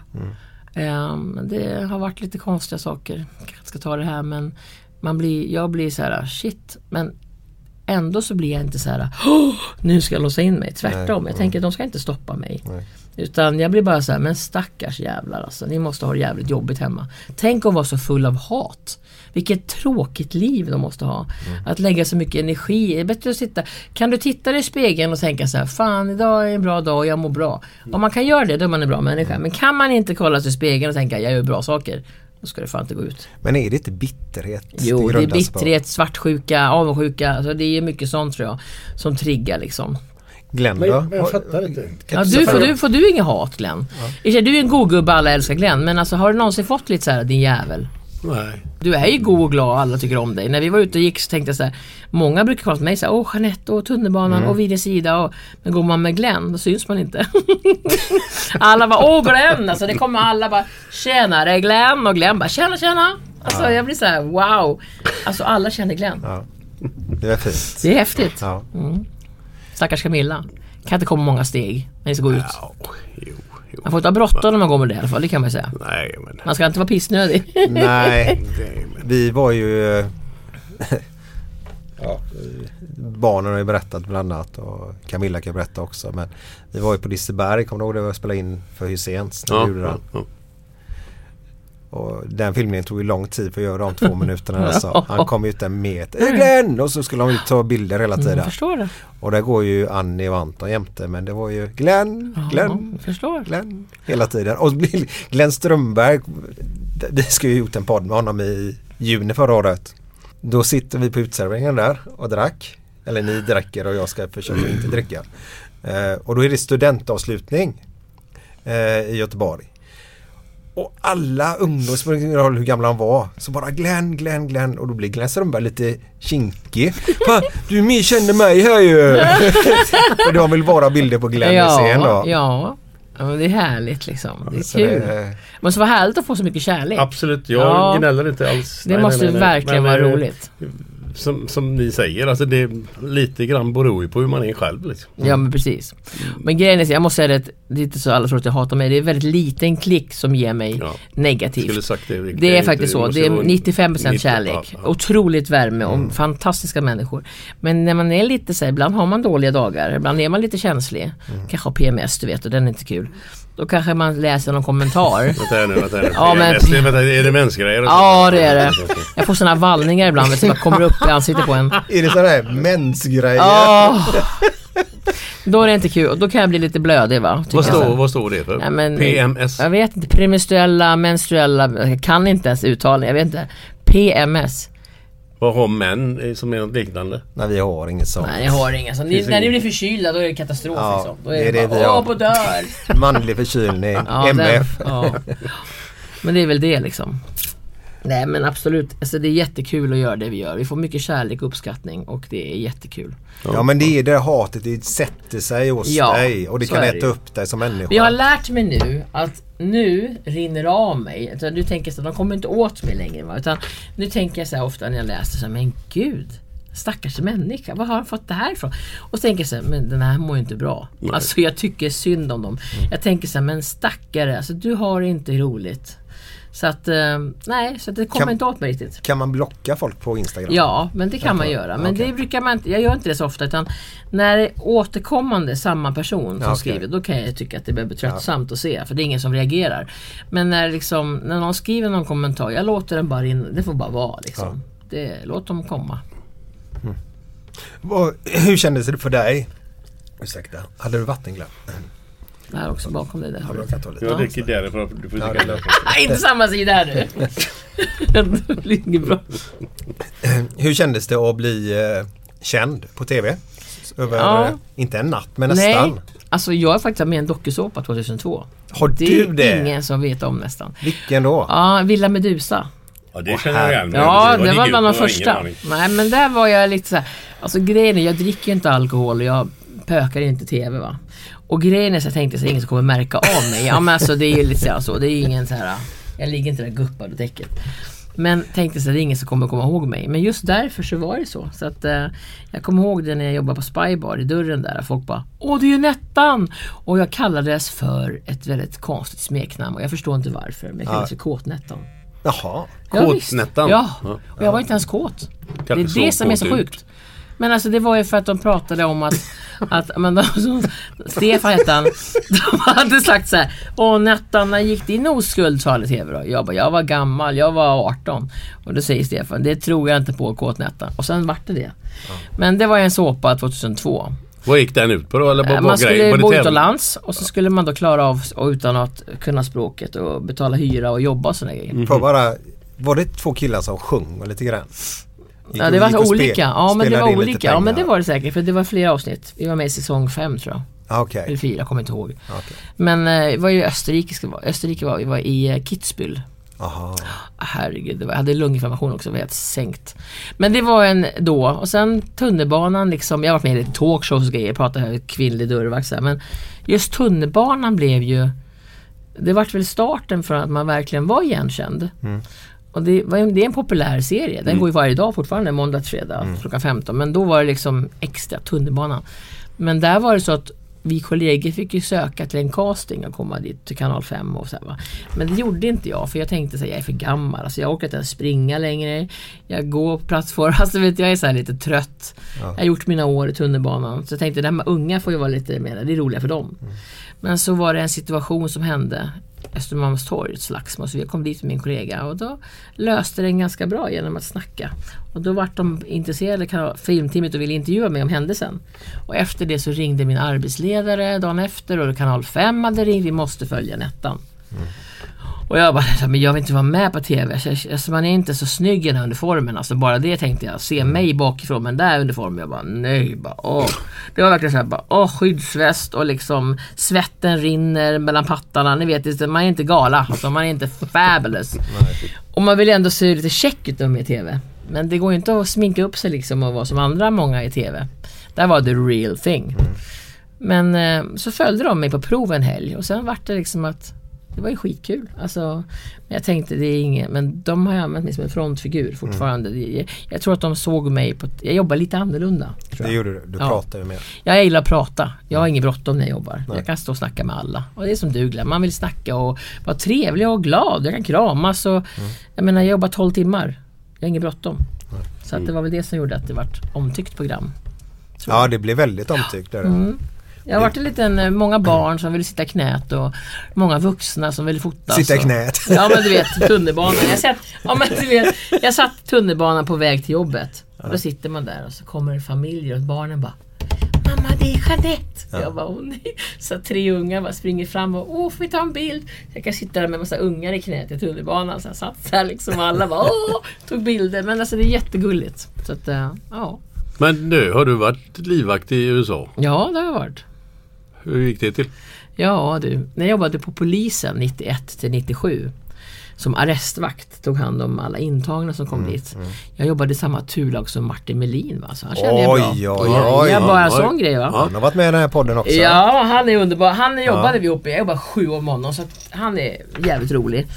Ehm, men det har varit lite konstiga saker. Jag kanske ska ta det här men man blir, jag blir så här shit. Men ändå så blir jag inte så här "Åh, nu ska jag låsa in mig. Tvärtom. Nej, jag mm. tänker de ska inte stoppa mig. Utan jag blir bara så här, men stackars jävlar alltså. Ni måste ha det jävligt jobbigt hemma. Tänk att vara så full av hat. Vilket tråkigt liv de måste ha. Att lägga så mycket energi. Det är bättre att sitta. Kan du titta dig i spegeln och tänka så här, fan idag är en bra dag och jag mår bra. Om man kan göra det, då är man en bra människa. Men kan man inte kolla sig i spegeln och tänka, jag gör bra saker. Då ska det fan inte gå ut. Men är det inte bitterhet? Jo, det är grundas på? bitterhet, svartsjuka, avundsjuka. Alltså det är mycket sånt tror jag. Som triggar liksom. Glenn Men, då? men jag fattar inte. Ja, du, får, du, får du inget hat Glenn? Ja. Du är en god gubbe, alla älskar Glenn. Men alltså har du någonsin fått lite så här, din jävel? Nej. Du är ju god och glad och alla tycker om dig. När vi var ute och gick så tänkte jag så här. Många brukar komma till mig så här, åh Jeanette och tunnelbanan Mm. och vid din sida. Och, men går man med Glenn då syns man inte. alla bara, åh Glenn! Alltså det kommer alla bara, tjenare Glenn! Och Glenn bara, tjena tjena! Alltså jag blir så här, wow! Alltså alla känner Glenn. Ja. Det är fint. Det är häftigt. Ja. Mm. Stackars Camilla. Kan inte komma många steg när ni ska gå ut. Ja, jo, jo. Man får inte ha bråttom när man går med det i alla fall, det kan man säga. Nej, men... Man ska inte vara pissnödig. Nej, Nej, men... vi var ju... ja, barnen har ju berättat bland annat och Camilla kan berätta också. Men vi var ju på Liseberg, kommer du ihåg det? Vi spelade in för Hyséns när vi Ja, gjorde ja, den. ja. Och den filmningen tog ju lång tid för att göra de två minuterna. Alltså. Han kom ut en meter. "Hey, Glenn! Och så skulle ju ta bilder hela tiden. Jag förstår det. Och där går ju Annie och Anton jämte. Men det var ju Glenn, Glenn, Ja. Glenn hela tiden. Och Glenn Strömberg, vi ska ju gjort en podd med honom i juni förra året. Då sitter vi på utserveringen där och drack. Eller ni dricker och jag ska försöka inte dricka. Eh, och då är det studentavslutning eh, i Göteborg. Och alla ungdomar, spelar ingen roll hur gamla han var, så bara Glenn, Glenn, Glenn och då blir Glenn Strömberg lite kinkig. Fan, du mer känner mig här ju! och det var väl bara bilder på Glenn i scen då. Ja, ja. Ja, men det är härligt liksom. Det är Så kul. det- måste vara härligt att få så mycket kärlek. Absolut, jag Ja. gnäller inte alls. Det måste verkligen vara eh, roligt. Som, som ni säger, alltså det är lite grann beror ju på hur man är själv. Liksom. Ja men precis. Men grejen är, jag måste säga det, det är inte så alla tror att jag hatar mig. Det är en väldigt liten klick som ger mig Ja. negativt. Det, Rick. Det är faktiskt så. Det är vara 95% 90, kärlek. ja, ja. Otroligt värme och fantastiska människor. Men när man är lite så här, ibland har man dåliga dagar. Ibland är man lite känslig. Kanske har PMS du vet och den är inte kul. Då kanske man läser någon kommentar. Vänta här nu, vänta här nu. Ja, men- Är det- vänta, är det mensgrejer? Ja det är det. Jag får sådana vallningar ibland som bara kommer upp i ansiktet på en. Är det sådana här mensgrejer? Åh! Då är det inte kul och då kan jag bli lite blödig va. Vad står, vad står det för? Nej, men- PMS? Jag vet inte, premenstruella, menstruella, jag kan inte ens uttala jag vet inte. PMS. Vad har män eh, som är något liknande? Nej vi har inget sånt. Nej jag har inga sånt. Ni, när ni inget. blir förkylda då är det katastrof Ja, liksom. Då är det, det bara, vi har. åh på dör. Manlig förkylning, Ja, MF. Den, ja. Men det är väl det liksom. Nej men absolut, alltså det är jättekul att göra det vi gör. Vi får mycket kärlek och uppskattning och det är jättekul. Ja men det är det hatet, det sätter sig hos Ja, dig och det så kan det äta ju. upp dig som människa. Jag har lärt mig nu att nu rinner det av mig. Utan Du tänker så att de kommer inte åt mig längre. Va? Utan nu tänker jag så här ofta när jag läser så här, men gud. Stackars människa, var har han fått det här ifrån? Och så tänker jag så här, men den här mår ju inte bra. Alltså jag tycker synd om dem. Jag tänker så här, men stackare, alltså du har det inte roligt. Så att, eh, nej, så att det kommer Kan- inte åt mig riktigt. Kan man blocka folk på Instagram? Ja, men det kan man göra. Men Okej. det brukar man inte, jag gör inte det så ofta utan när det är återkommande samma person som Ja, okej. skriver då kan jag tycka att det blir tröttsamt att se för det är ingen som reagerar. Men när, liksom, när någon skriver någon kommentar, jag låter den bara in, det får bara vara liksom. Det, låt dem komma. Vad- Hur kändes det för dig? Ursäkta, hade du vattenglass? Det här också bakom dig där. Ta lite. Jag dricker därifrån. Du får det är därifrån. Nej, inte samma sida här nu. det blir inget bra. Hur kändes det att bli eh, känd på TV? Över, Ja. inte en natt men nästan. Nej, alltså jag är faktiskt med i en dokusåpa 2002. Har det du är det? ingen som vet om nästan. Vilken då? Ja, Villa Medusa. Ja, det känner jag igen. Ja, det var bland de har första. Nej, men där var jag lite så här. Alltså grejen är, jag dricker ju inte alkohol jag pökar inte TV va. Och grejen är så jag tänkte så ingen som kommer märka av mig. Ja men alltså det är ju lite så. Det är ju ingen så här. Jag ligger inte där guppad och däcket. Men tänkte så att det är ingen som kommer komma ihåg mig. Men just därför så var det så. Så att eh, jag kommer ihåg det när jag jobbade på Spybar i dörren där. Folk bara Åh det är ju Nettan! Och jag kallades för ett väldigt konstigt smeknamn och jag förstår inte varför. Men jag kallades för Kåtnettan. Jaha. Kåtnättan? Ja, Ja. och jag var inte ens kåt. Det är det som är så sjukt. Men alltså det var ju för att de pratade om att, att men de, så, Stefan hette han, de hade sagt så här, Åh Nettan, när gick din oskuld? sa i TV då. Jag bara, jag var gammal, jag var 18. Och då säger Stefan, det tror jag inte på kåtnättan. Och sen vart det det. Men det var en såpa 2002. Vad gick den ut på då? Eller vad Eh, Man skulle bo utomlands och så skulle man då klara av och utan att kunna språket och betala hyra och jobba och sådana grejer. Mm. Får bara, var det två killar som sjöng lite grann? Ja det var spe- olika. Ja men det var olika. Ja men det var det säkert för det var flera avsnitt. Vi var med i säsong fem tror jag. Ah, Okej. Eller fyra, kommer inte ihåg. Okej. Men eh, det var ju Österrike. Österrike var, vi var i eh, Kitzbühel. Aha. Herregud, det var, jag hade lunginflammation också, var helt sänkt. Men det var en då. Och sen tunnelbanan liksom. Jag har varit med i lite talkshows och grejer, pratat här kvinnlig dörrvakt Men just tunnelbanan blev ju Det vart väl starten för att man verkligen var igenkänd. Mm. Och det, det är en populär serie. Den Mm. går ju varje dag fortfarande, måndag till fredag klockan 15. Men då var det liksom extra tunnelbanan. Men där var det så att vi kollegor fick ju söka till en casting och komma dit till kanal 5 och så här. Men det gjorde inte jag för jag tänkte här, jag är för gammal. Alltså jag orkar inte ens springa längre. Jag går på plattform. Alltså vet, jag är så här lite trött. Jag har gjort mina år i tunnelbanan. Så jag tänkte, de här unga får ju vara lite mer, det är roligt för dem. Men så var det en situation som hände Östermalmstorg, slagsmål. Så jag kom dit med min kollega och då löste den ganska bra genom att snacka. Och då vart de intresserade, filmteamet, och ville intervjua mig om händelsen. Och efter det så ringde min arbetsledare dagen efter och kanal 5 hade ringt, vi måste följa Nettan. Mm. Och jag bara, men jag vill inte vara med på TV. Alltså, man är inte så snygg i den här uniformen. Alltså bara det tänkte jag. Se mig bakifrån med den där uniformen. Jag bara, nej. Bara, åh. Det var verkligen så här, bara, åh, skyddsväst och liksom svetten rinner mellan pattarna. Ni vet, man är inte gala. Alltså, man är inte fabulous. Och man vill ändå se lite check ut med TV. Men det går ju inte att sminka upp sig liksom och vara som andra många i TV. Där var the real thing. Men eh, så följde de mig på prov en helg och sen vart det liksom att det var ju skitkul. Alltså, men jag tänkte det är inget, men de har ju använt mig som en frontfigur fortfarande. Jag, jag tror att de såg mig på, jag jobbar lite annorlunda. Tror Det jag. gjorde du. Du Ja. pratade ju mer. Jag gillar att prata. Jag har inget bråttom när jag jobbar. Nej. Jag kan stå och snacka med alla. Och det är som du Glenn. Man vill snacka och vara trevlig och glad. Jag kan kramas och Jag menar jag jobbar 12 timmar. Jag har inget bråttom. Så att det var väl det som gjorde att det vart omtyckt program. jag. Ja, det blev väldigt omtyckt. Där. Mm. Jag har varit en liten, eh, många barn som ville sitta i knät och många vuxna som ville fotas. Sitta i och- knät. Ja men du vet tunnelbanan. Jag satt, ja, men du vet, jag satt tunnelbanan på väg till jobbet. Och då sitter man där och så kommer en familj och barnen bara Mamma det är Jeanette! Jag bara åh nej. Så tre ungar bara springer fram och åh får vi ta en bild? Jag kan sitta där med massa ungar i knät i tunnelbanan. Så jag satt där liksom och alla bara åh! Tog bilder. Men alltså det är jättegulligt. Så att eh, ja. Men nu har du varit livvakt i USA. Ja det har jag varit. Hur gick det till? Ja du, när jag jobbade på polisen 91 till 97 som arrestvakt tog hand om alla intagna som kom dit. Jag jobbade i samma turlag som Martin Melin va, så han kände jag bra. Oj, oj, oj. Ja, bara en Oj. sån grej va. Han har varit med i den här podden också. Ja, han är underbar. Han jobbade Ja. vi ihop med. Jag jobbade sju år med honom så att han är jävligt rolig.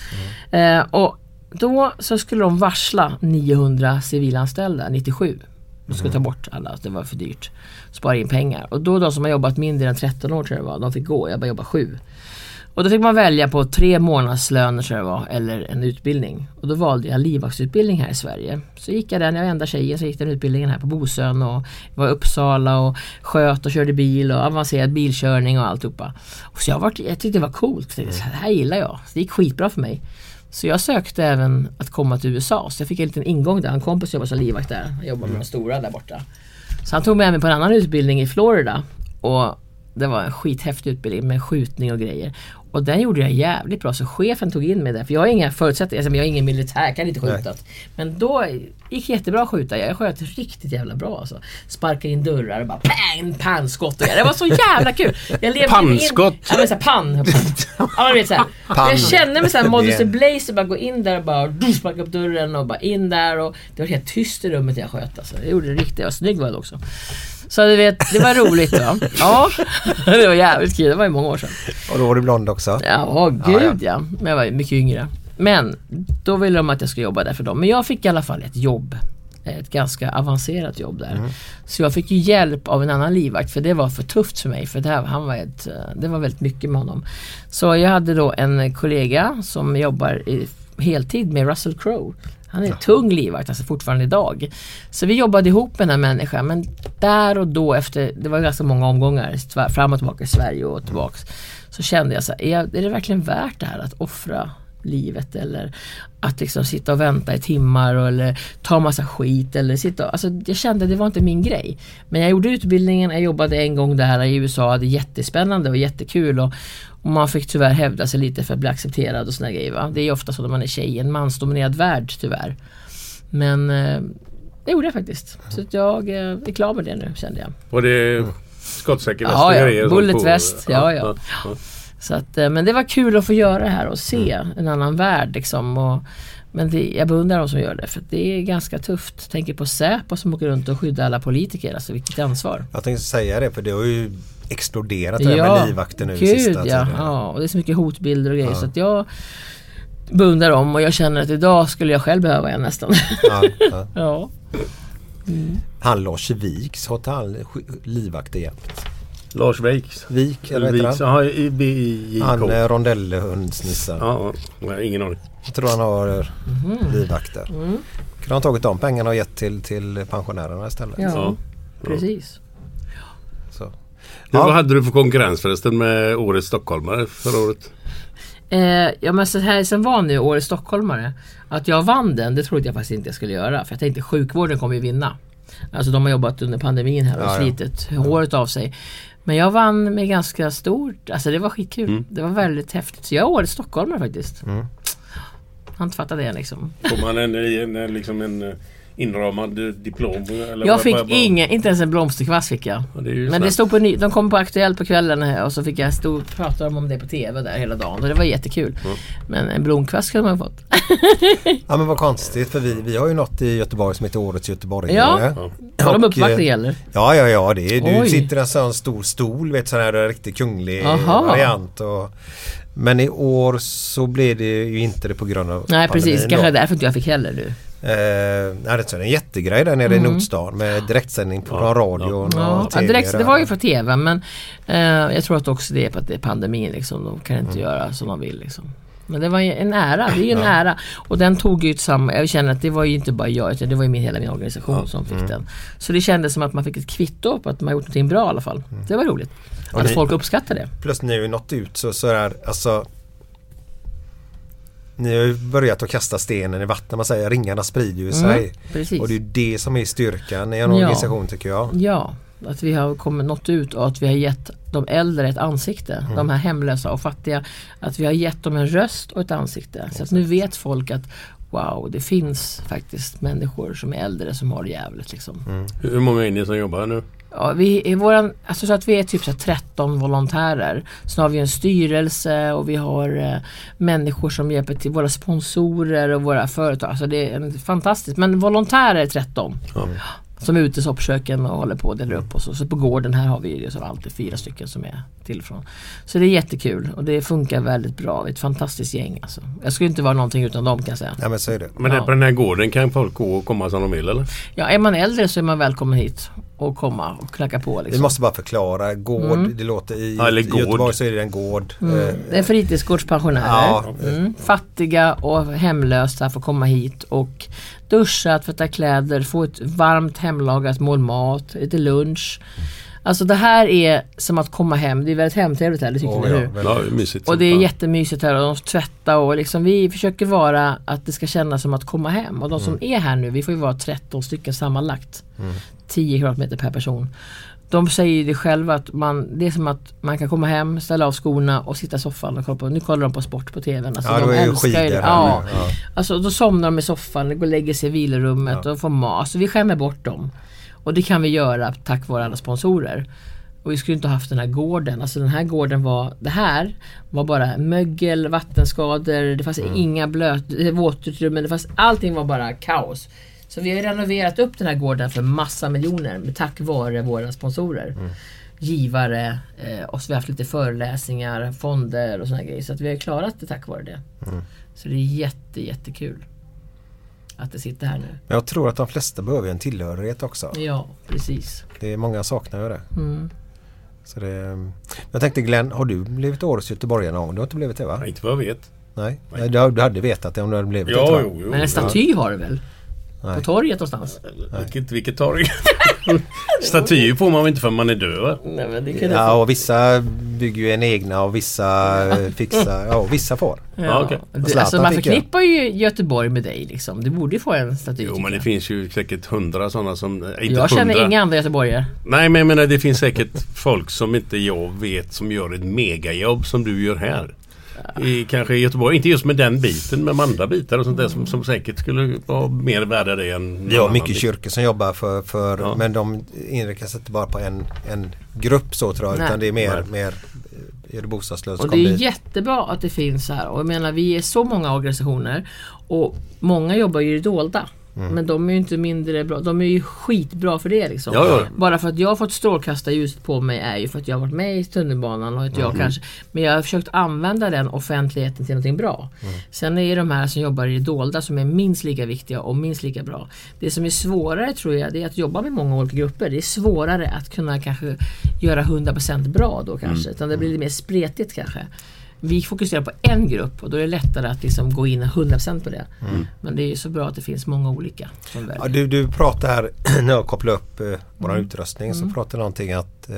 Eh, och då så skulle de varsla 900 civilanställda 97. De skulle ta bort alla, det var för dyrt. Spara in pengar. Och då de som har jobbat mindre än 13 år tror jag det var, de fick gå. Jag bara jobba sju. Och då fick man välja på tre månadslöner tror jag det var, eller en utbildning. Och då valde jag livvaktsutbildning här i Sverige. Så gick jag den, jag var enda tjejen, så gick den utbildningen här på Bosön och var i Uppsala och sköt och körde bil och avancerad bilkörning och alltihopa. Och så jag, var, jag tyckte det var coolt, det här gillar jag. Så det gick skitbra för mig. Så jag sökte även att komma till USA, så jag fick en liten ingång där. En kompis jobbade som livvakt där, jag jobbade med de stora där borta. Så han tog med mig på en annan utbildning i Florida. Och det var en skithäftig utbildning med skjutning och grejer. Och den gjorde jag jävligt bra så chefen tog in mig där. För jag har inga förutsättningar, alltså, jag är ingen militär, kan inte skjuta. Men då gick det jättebra att skjuta. Jag sköt riktigt jävla bra alltså. Sparkade in dörrar och bara pang, pannskott och. Det var så jävla kul. Jag levde Pannskott? In, ja men såhär pann. Ja men vet såhär. Jag kände mig såhär Modus Det- Blazer, bara gå in där och bara sparka upp dörren och bara in där och det var helt tyst i rummet när jag sköt alltså. Jag gjorde det riktigt, jag var snygg var jag också. Så du vet, det var roligt va. Ja, det var jävligt kul. Det var ju många år sedan. Och då var du blond också. Ja, gud ja. Men jag var mycket yngre. Men då ville de att jag skulle jobba där för dem. Men jag fick i alla fall ett jobb. Ett ganska avancerat jobb där. Så jag fick ju hjälp av en annan livvakt för det var för tufft för mig. För det, här, han var ett, eh, det var väldigt mycket med honom. Så jag hade då en kollega som jobbar i heltid med Russell Crowe. Han är en tung livvakt, alltså fortfarande idag. Så vi jobbade ihop med den här människan men där och då efter, det var ganska många omgångar fram och tillbaka i Sverige och tillbaks. Så kände jag så här, är, är det verkligen värt det här att offra livet eller att liksom sitta och vänta i timmar och, eller ta massa skit eller sitta och, alltså jag kände det var inte min grej. Men jag gjorde utbildningen, jag jobbade en gång där i USA, det är jättespännande och jättekul och, och man fick tyvärr hävda sig lite för att bli accepterad och såna grejer. Va? Det är ju ofta så när man är tjej, en mansdominerad värld tyvärr. Men eh, det gjorde jag faktiskt. Så att jag eh, är klar med det nu kände jag. Var det skottsäker väst Ja, ja. grejer och sånt Bullet på? väst. Ja, ja. Så att, eh, men det var kul att få göra det här och se Mm. en annan värld liksom. Och, men det, jag beundrar de som gör det för det är ganska tufft. Tänker på Säpo som åker runt och skyddar alla politiker. Alltså vilket ansvar. Jag tänkte säga det för det har ju exploderat det där med livvakter nu gud sista ja. tiden. ja. Och det är så mycket hotbilder och grejer Ja. så att jag beundrar dem och jag känner att idag skulle jag själv behöva en nästan. Ja, ja. ja. Han Lars Viks har livvakter jämt? Lars Viks. Vik, eller vad heter han? ja, i, i, i JK. Han är rondellhundsnisse. Ja, ja, ingen aning. Jag tror han har Mhm. livvakter. Mm. Kunde han tagit de pengarna och gett till, till pensionärerna istället? Ja, precis. Så. Ja. Vad hade du för konkurrens förresten med Årets stockholmare förra året? Eh, ja men så här sen var nu Årets stockholmare. Att jag vann den, det trodde jag faktiskt inte jag skulle göra. För jag tänkte sjukvården kommer ju vinna. Alltså de har jobbat under pandemin här och Ja, ja. slitit håret av sig. Men jag vann med ganska stort, alltså det var skitkul. Mm. Det var väldigt häftigt. Så jag är Årets stockholmare faktiskt. Mm. Jag har inte fattat det liksom. Får man en, en, en, liksom en eh, inramad eh, diplom? Eller Jag fick vad- ingen, inte ens en blomsterkvast fick jag. Ja, det Men det stod på ny, de kom på Aktuellt på kvällen här och så fick jag stå och prata om det på TV där hela dagen och det var jättekul. Men en blomkvast skulle man fått. Ja men vad konstigt för vi, vi har ju något i Göteborg som heter Årets göteborgare. Ja. Har de uppvaktning eh, eller? Ja ja ja det är, du sitter i en sån stor stol vet sån här riktigt kunglig Aha. variant. Och, men i år så blev det ju inte det på grund av Nej precis, kanske därför inte jag fick heller du. Eh, det är en jättegrej där nere i Mm. Nordstan med direktsändning på radio och, Ja, och TV. direkt, det var ju för TV men eh, jag tror att också det är för att det är pandemin liksom. De kan inte göra som de vill liksom. Men det var en ära, det är ju en Mm. Ja. ära. Och den tog ju samma, jag känner att det var ju inte bara jag utan det var ju min, hela min organisation som fick Mm. den. Så det kändes som att man fick ett kvitto på att man gjort någonting bra i alla fall. Det var roligt. Mm. Och Att ni- folk uppskattar det. Plus ni har ju nått ut så, så är alltså Ni har ju börjat att kasta stenen i vattnet. Man säger ringarna sprider ju sig. Mm, precis. Och det är ju det som är styrkan i en Ja. organisation tycker jag. Ja, att vi har kommit, nått ut och att vi har gett de äldre ett ansikte. Mm. De här hemlösa och fattiga. Att vi har gett dem en röst och ett ansikte. Så att nu vet folk att wow, det finns faktiskt människor som är äldre som har det jävligt. Liksom. Mm. Hur många är ni som jobbar nu? Ja, vi, i våran, alltså så att vi är typ så här 13 volontärer. Sen har vi en styrelse och vi har eh, människor som hjälper till, våra sponsorer och våra företag. Alltså det är en, fantastiskt. Men volontärer är 13. Som är ute i soppköken och håller på och delar upp och så. Så på gården här har vi ju så alltid fyra stycken som är tillifrån. Så det är jättekul och det funkar väldigt bra. Vi är ett fantastiskt gäng alltså. Jag skulle inte vara någonting utan dem kan jag säga. Ja men så är det. Men Ja. på den här gården kan folk gå och komma som de vill eller? Ja, är man äldre så är man välkommen hit och komma och knacka på. Liksom. Vi måste bara förklara. Gård, Mm. det låter i, Ja, eller i gård. Göteborg så är det en gård. Mm. Eh, Det är fritidsgårdspensionärer. Ja. Mm. Fattiga och hemlösa får komma hit och duscha, tvätta kläder, få ett varmt hemlagat mål mat, lite lunch. Alltså det här är som att komma hem. Det är väldigt hemtrevligt här, det tycker Åh, ni ja, hur? Ja, mysigt. Och det är Ja. jättemysigt här och de tvättar och liksom vi försöker vara att det ska kännas som att komma hem. Och de som är här nu, vi får ju vara 13 stycken sammanlagt. 10 kvadratmeter per person. De säger ju det själva att man, det är som att man kan komma hem, ställa av skorna och sitta i soffan och kolla på, nu kollar de på sport på TVn. Alltså, Ja, de är ju älskar ju det. Ja. ja. Alltså då somnar de i soffan, går och lägger sig i vilorummet och får mat. Så vi skämmer bort dem. Och det kan vi göra tack vare alla sponsorer. Och vi skulle inte ha haft den här gården. Alltså den här gården var, det här var bara mögel, vattenskador, det fanns inga blöt, eh, våtutrymmen, det fanns, allting var bara kaos. Så vi har renoverat upp den här gården för massa miljoner med tack vare våra sponsorer. Givare eh, och så vi har haft lite föreläsningar, fonder och såna grejer. Så att vi har klarat det tack vare det. Så det är jätte, jättekul. Att det sitter här nu. Men jag tror att de flesta behöver en tillhörighet också. Ja, precis. Det är många saknar ju det. Mm. Så det jag tänkte Glenn, har du blivit årets göteborgare någon gång? Du har inte blivit det va? Nej, inte vad jag vet. Nej, Nej. Du, du hade vetat det om du hade blivit Ja, det jo, jo. Men en staty har du väl? Nej. På torget någonstans? Vilket, vilket torg? Statyer får man väl inte för man är död? Nej, men det kan Ja och vissa bygger ju en egna och vissa eh, fixar, ja vissa får. Ja. Det, Zlatan alltså man förknippar ju Göteborg med dig liksom. Du borde ju få en staty. Jo men det jag. finns ju säkert hundra sådana som... eh, Inte jag känner hundra. inga andra göteborgare. Nej men jag menar det finns säkert folk som inte jag vet som gör ett megajobb som du gör här. I, kanske i Göteborg, inte just med den biten men med andra bitar och sånt där som, som säkert skulle vara mer värda det än Vi har mycket bit. kyrkor som jobbar för, för Ja. men de inriktar sig inte bara på en, en grupp så tror jag Nej. utan det är mer, Nej. mer är du bostadslös Och det är jättebra att det finns här. Och jag menar vi är så många organisationer och många jobbar ju i det dolda. Mm. Men de är ju inte mindre bra. De är ju skitbra för det liksom. Ja, ja. Bara för att jag har fått strålkastarljuset på mig är ju för att jag har varit med i tunnelbanan och att jag Mm. kanske Men jag har försökt använda den offentligheten till någonting bra. Mm. Sen är det de här som jobbar i det dolda som är minst lika viktiga och minst lika bra. Det som är svårare tror jag det är att jobba med många olika grupper. Det är svårare att kunna kanske göra 100% bra då kanske. Mm. Utan det blir lite mer spretigt kanske. Vi fokuserar på en grupp och då är det lättare att liksom gå in 100% på det. Mm. Men det är så bra att det finns många olika. Ja, du, du pratar här när jag kopplar upp eh, våran Mm. utrustning så Mm. pratar du någonting att eh,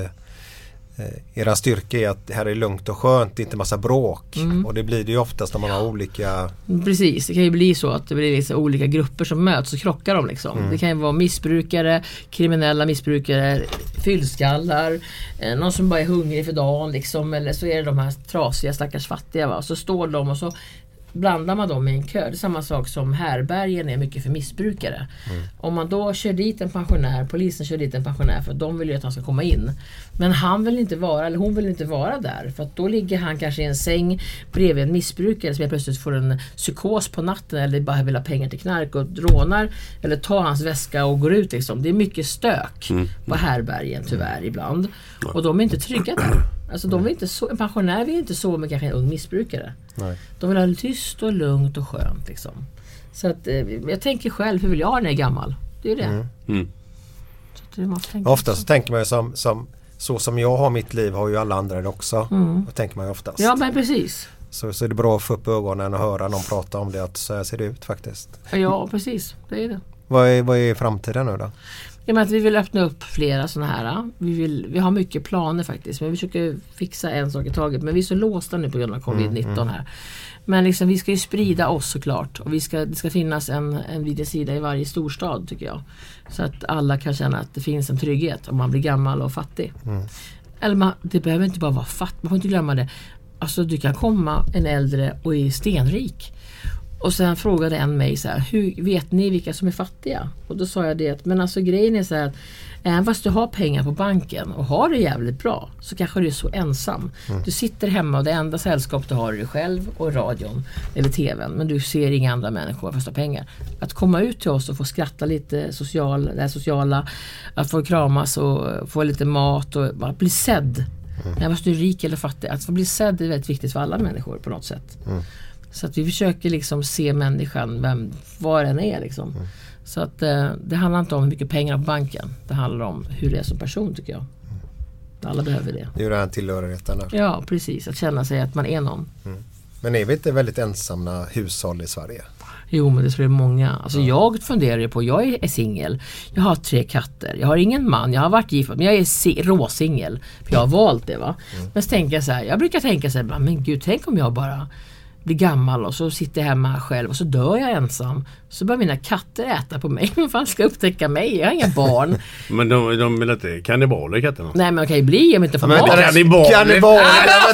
eh, era styrka är att det här är lugnt och skönt, det är inte massa bråk. Mm. Och det blir det ju oftast när man har olika Precis, det kan ju bli så att det blir liksom olika grupper som möts och krockar de liksom. Mm. Det kan ju vara missbrukare, kriminella missbrukare, fyllskallar, eh, någon som bara är hungrig för dagen liksom. Eller så är det de här trasiga stackars fattiga va. Så står de och så blandar man dem i en kö. Det är samma sak som härbergen är mycket för missbrukare. Om man då kör dit en pensionär, polisen kör dit en pensionär för de vill ju att han ska komma in. Men han vill inte vara, eller hon vill inte vara där. För att då ligger han kanske i en säng bredvid en missbrukare som helt plötsligt får en psykos på natten eller bara vill ha pengar till knark och rånar. Eller tar hans väska och går ut liksom. Det är mycket stök på härbergen tyvärr ibland. Och de är inte trygga där. Alltså de vill inte so- en pensionär vill inte sova med kanske en ung missbrukare. Nej. De vill ha det tyst och lugnt och skönt liksom. Så att eh, jag tänker själv, hur vill jag ha när jag är gammal? Det är ju det. Mm. Mm. Så att det måste tänka Ofta så tänker man ju som, som så som jag har mitt liv har ju alla andra det också. Mm. Då tänker man ju oftast. Ja men precis. Så, så är det bra att få upp ögonen och höra någon prata om det att så här ser det ut faktiskt. Ja precis, det är det. Vad är, vad är framtiden nu då? I och med att vi vill öppna upp flera sådana här. Vi, vill, vi har mycket planer faktiskt. Men vi försöker fixa en sak i taget. Men vi är så låsta nu på grund av covid-19 Mm, mm. här. Men liksom, vi ska ju sprida oss såklart. Och vi ska, det ska finnas en, en liten sida i varje storstad tycker jag. Så att alla kan känna att det finns en trygghet om man blir gammal och fattig. Mm. Eller man, det behöver inte bara vara fattig. Man får inte glömma det. Alltså du kan komma en äldre och är stenrik. Och sen frågade en mig så här, hur vet ni vilka som är fattiga? Och då sa jag det att, men alltså grejen är så här att även fast du har pengar på banken och har det jävligt bra så kanske du är så ensam. Mm. Du sitter hemma och det enda sällskap du har är dig själv och radion eller TVn. Men du ser inga andra människor fast du har pengar. Att komma ut till oss och få skratta lite, social, det här sociala, att få kramas och få lite mat och bara bli sedd. Även fast du är rik eller fattig. Att få bli sedd är väldigt viktigt för alla människor på något sätt. Mm. Så att vi försöker liksom se människan, vem, vad den är liksom. Så att eh, det handlar inte om hur mycket pengar på banken. Det handlar om hur det är som person tycker jag. Alla behöver det. Det är ju den här tillhörigheten där. Ja precis, att känna sig att man är någon. Men är vi inte väldigt ensamma hushåll i Sverige? Jo men det tror jag är många. Alltså jag funderar ju på, jag är, singel. Jag har tre katter. Jag har ingen man. Jag har varit gift men jag är si- råsingel. För jag har valt det va. Men så tänker jag så här, jag brukar tänka så här, men gud tänk om jag bara blir gammal och så sitter jag hemma själv och så dör jag ensam. Så börjar mina katter äta på mig. Vem fan ska upptäcka mig? Jag har inga barn. Men de, de vill inte kannibaler katterna? Nej men de kan ju bli om jag inte får Men mat. kannibaler! Kannibaler!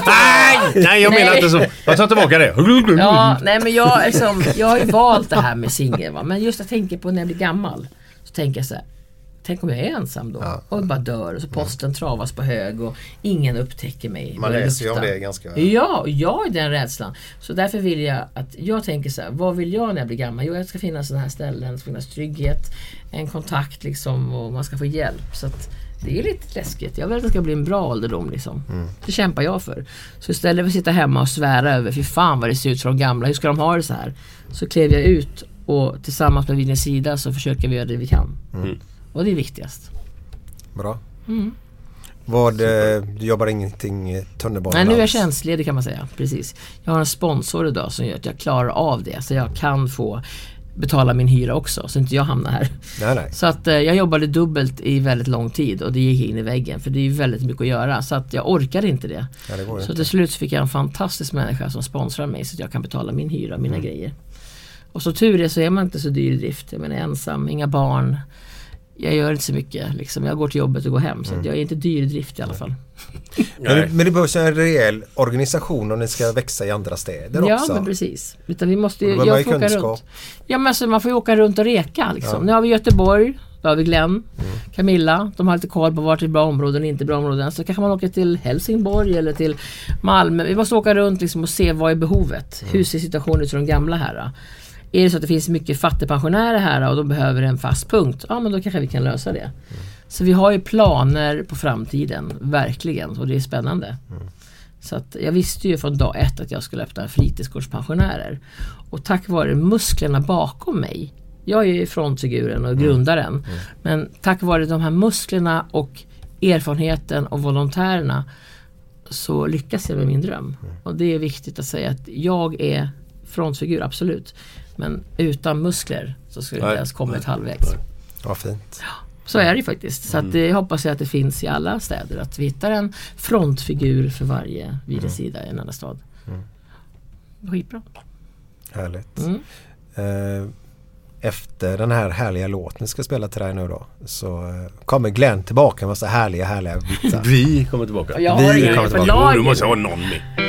Nej! Nej jag menar inte så. Jag tar tillbaka det. Ja, nej men jag, liksom, jag har ju valt det här med singel. Men just jag tänker på när jag blir gammal. Så tänker jag så här. Tänk om jag är ensam då och bara dör och så posten travas på hög och ingen upptäcker mig. Man läser ju om det ganska... Ja, jag har den rädslan. Så därför vill jag att jag tänker så här, vad vill jag när jag blir gammal? Jo, jag ska finnas sådana här ställen, det ska finnas trygghet, en kontakt liksom och man ska få hjälp. Så att det är lite läskigt. Jag vill att det ska bli en bra ålderdom liksom. Det kämpar jag för. Så istället för att sitta hemma och svära över, fy fan vad det ser ut för de gamla, hur ska de ha det så här? Så klev jag ut och tillsammans med Vinens sida så försöker vi göra det vi kan. Mm. Och det är viktigast. Bra. Mm. Vad, eh, du jobbar ingenting i tunnelbanan Nej, nu är jag tjänstledig kan man säga. Precis. Jag har en sponsor idag som gör att jag klarar av det. Så jag kan få betala min hyra också, så inte jag hamnar här. Nej, nej. Så att eh, jag jobbade dubbelt i väldigt lång tid och det gick in i väggen för det är ju väldigt mycket att göra. Så att jag orkade inte det. Ja, det går så inte. till slut fick jag en fantastisk människa som sponsrar mig så att jag kan betala min hyra och mina Mm. grejer. Och så tur är så är man inte så dyr i drift. Jag menar ensam, inga barn. Jag gör inte så mycket. Liksom. Jag går till jobbet och går hem. Mm. Så att jag är inte dyr i drift i alla fall. Men, det- men det behövs en rejäl organisation om ni ska växa i andra städer Ja, också. men precis. Utan vi måste ju, då jag får åka runt. Ja, men alltså, man får ju åka runt och reka liksom. Ja. Nu har vi Göteborg, då har vi Glenn, Mm. Camilla. De har lite koll på vart det är bra områden och inte bra områden. Så kanske man åker till Helsingborg eller till Malmö. Vi måste åka runt liksom och se vad är behovet. Mm. Hur ser situationen ut för de gamla här? Är det så att det finns mycket fattigpensionärer här och de behöver en fast punkt? Ja, men då kanske vi kan lösa det. Så vi har ju planer på framtiden, verkligen. Och det är spännande. Så att jag visste ju från dag ett att jag skulle öppna fritidsgårdspensionärer. Och tack vare musklerna bakom mig. Jag är ju frontfiguren och grundaren. Men tack vare de här musklerna och erfarenheten och volontärerna så lyckas jag med min dröm. Och det är viktigt att säga att jag är frontfigur, absolut. Men utan muskler så skulle Nej, inte ens kommit nej, halvvägs. Vad fint. Så är det ju faktiskt. Så att, det hoppas jag att det finns i alla städer. Att vi hittar en frontfigur för varje videosida i en annan stad. Skitbra. Härligt. Mm. Eh, Efter den här härliga låten vi ska spela till dig nu då så eh, kommer Glenn tillbaka med massa härliga härliga vitsar. Vi kommer tillbaka. Jag har Vi kommer tillbaka. Du måste ha någon med.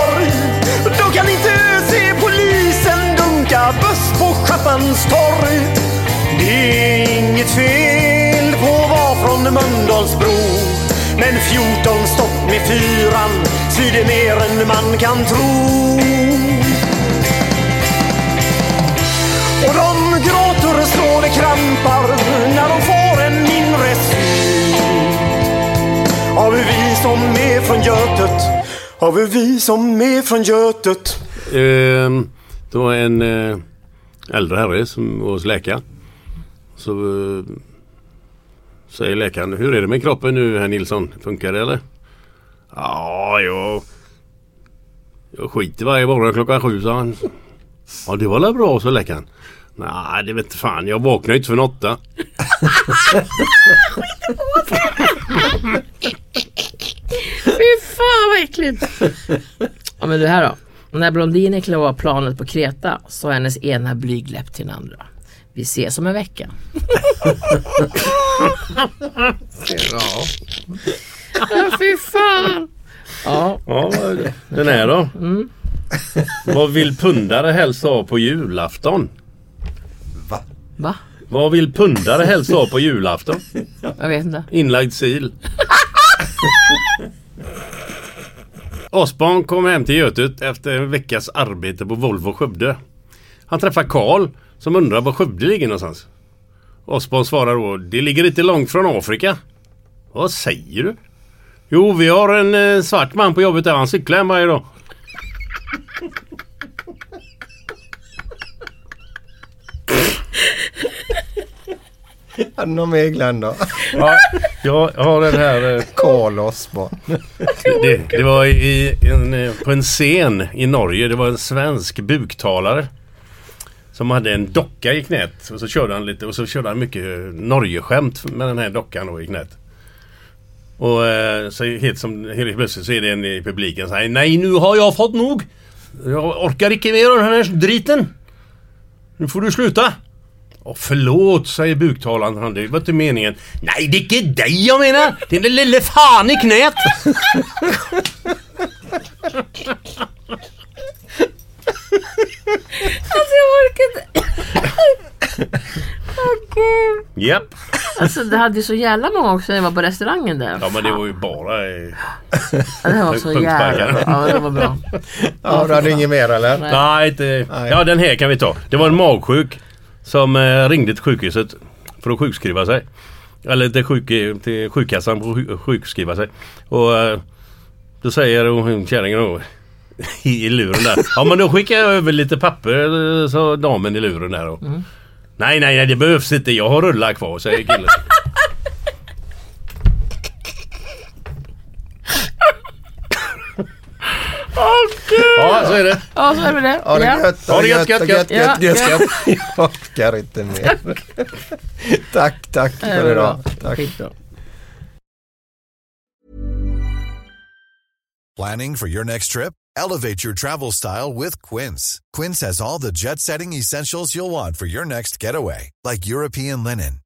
Buss torg. Det är inget fel på att vara från Mölndalsbro. Men 14 stopp med fyran svider mer än man kan tro. Och de gråter så det krampar när de får en mindre syn Har vi vi som är från Götet, Har vi vi som är från Götet ehm, Uh, det var en Uh äldre herre som var hos läkaren. Så eh, säger läkaren, hur är det med kroppen nu herr Nilsson? Funkar det eller? Ja, jag, jag skiter varje morgon klockan sju sa han. Ja, det var väl bra sa läkaren. Nej, det vet fan. Jag vaknar ju inte förrän åtta. Fy fan vad äckligt! Ja men det här då. När blondinen klev av planet på Kreta sa hennes ena blygläpp till den andra. Vi ses om en vecka. Ja. Ja, fy fan. Ja. ja, den här då? Mm. Vad vill pundare helst ha på julafton? Va? Vad vill pundare helst ha på julafton? Jag vet inte. Inlagd sil. Osborn kom hem till Götet efter en veckas arbete på Volvo Skövde. Han träffar Karl som undrar var Skövde ligger någonstans. Osborn svarar då Det ligger inte långt från Afrika. Vad säger du? Jo, vi har en eh, svart man på jobbet där. Han cyklar hem varje dag. Har du någon mer Glenn då? Ja, jag har den här... eh, Karl Osborn. Det, det var i en, eh, på en scen i Norge. Det var en svensk buktalare. Som hade en docka i knät. Och så körde han lite och så körde han mycket eh, Norgeskämt med den här dockan då i knät. Och eh, så helt som helt plötsligt så är det en i publiken som säger Nej nu har jag fått nog! Jag orkar inte mer av den här driten! Nu får du sluta! Åh, förlåt, säger buktalaren. Han, Det var inte meningen. Nej, det är inte dig jag menar! Det är den lille fan i knät! Alltså jag orkar inte. Åh gud. Japp. Alltså det hade ju så jävla många också när jag var på restaurangen där. Ja men det var ju bara... eh, Ja, det var så jävla. Ja, det var bra. Ja, du hade inget mer eller? Nej, inte... Ja, den här kan vi ta. Det var en magsjuk som eh, ringde till sjukhuset för att sjukskriva sig. Eller till, sjuk, till sjukkassan för att sjuk- sjukskriva sig. Och eh, då säger hon kärringen i luren där. Ja men då skickar jag över lite papper, eh, sa damen i luren där. då. Mm. Nej, nej, nej det behövs inte. Jag har rullar kvar, säger killen. Åh gud! Ja, så är det. Ja, så är det det. Ha det Ja. gött, Ha det gött, gött, gött. Ja, gött, gött, gött. gött. Jag orkar inte mer. tack, tack Det för var idag. bra. Tack. Skitbra. Planning for your next trip? Elevate your travel style with Quince. Quince has all the jet setting essentials you'll want for your next getaway, like European linen,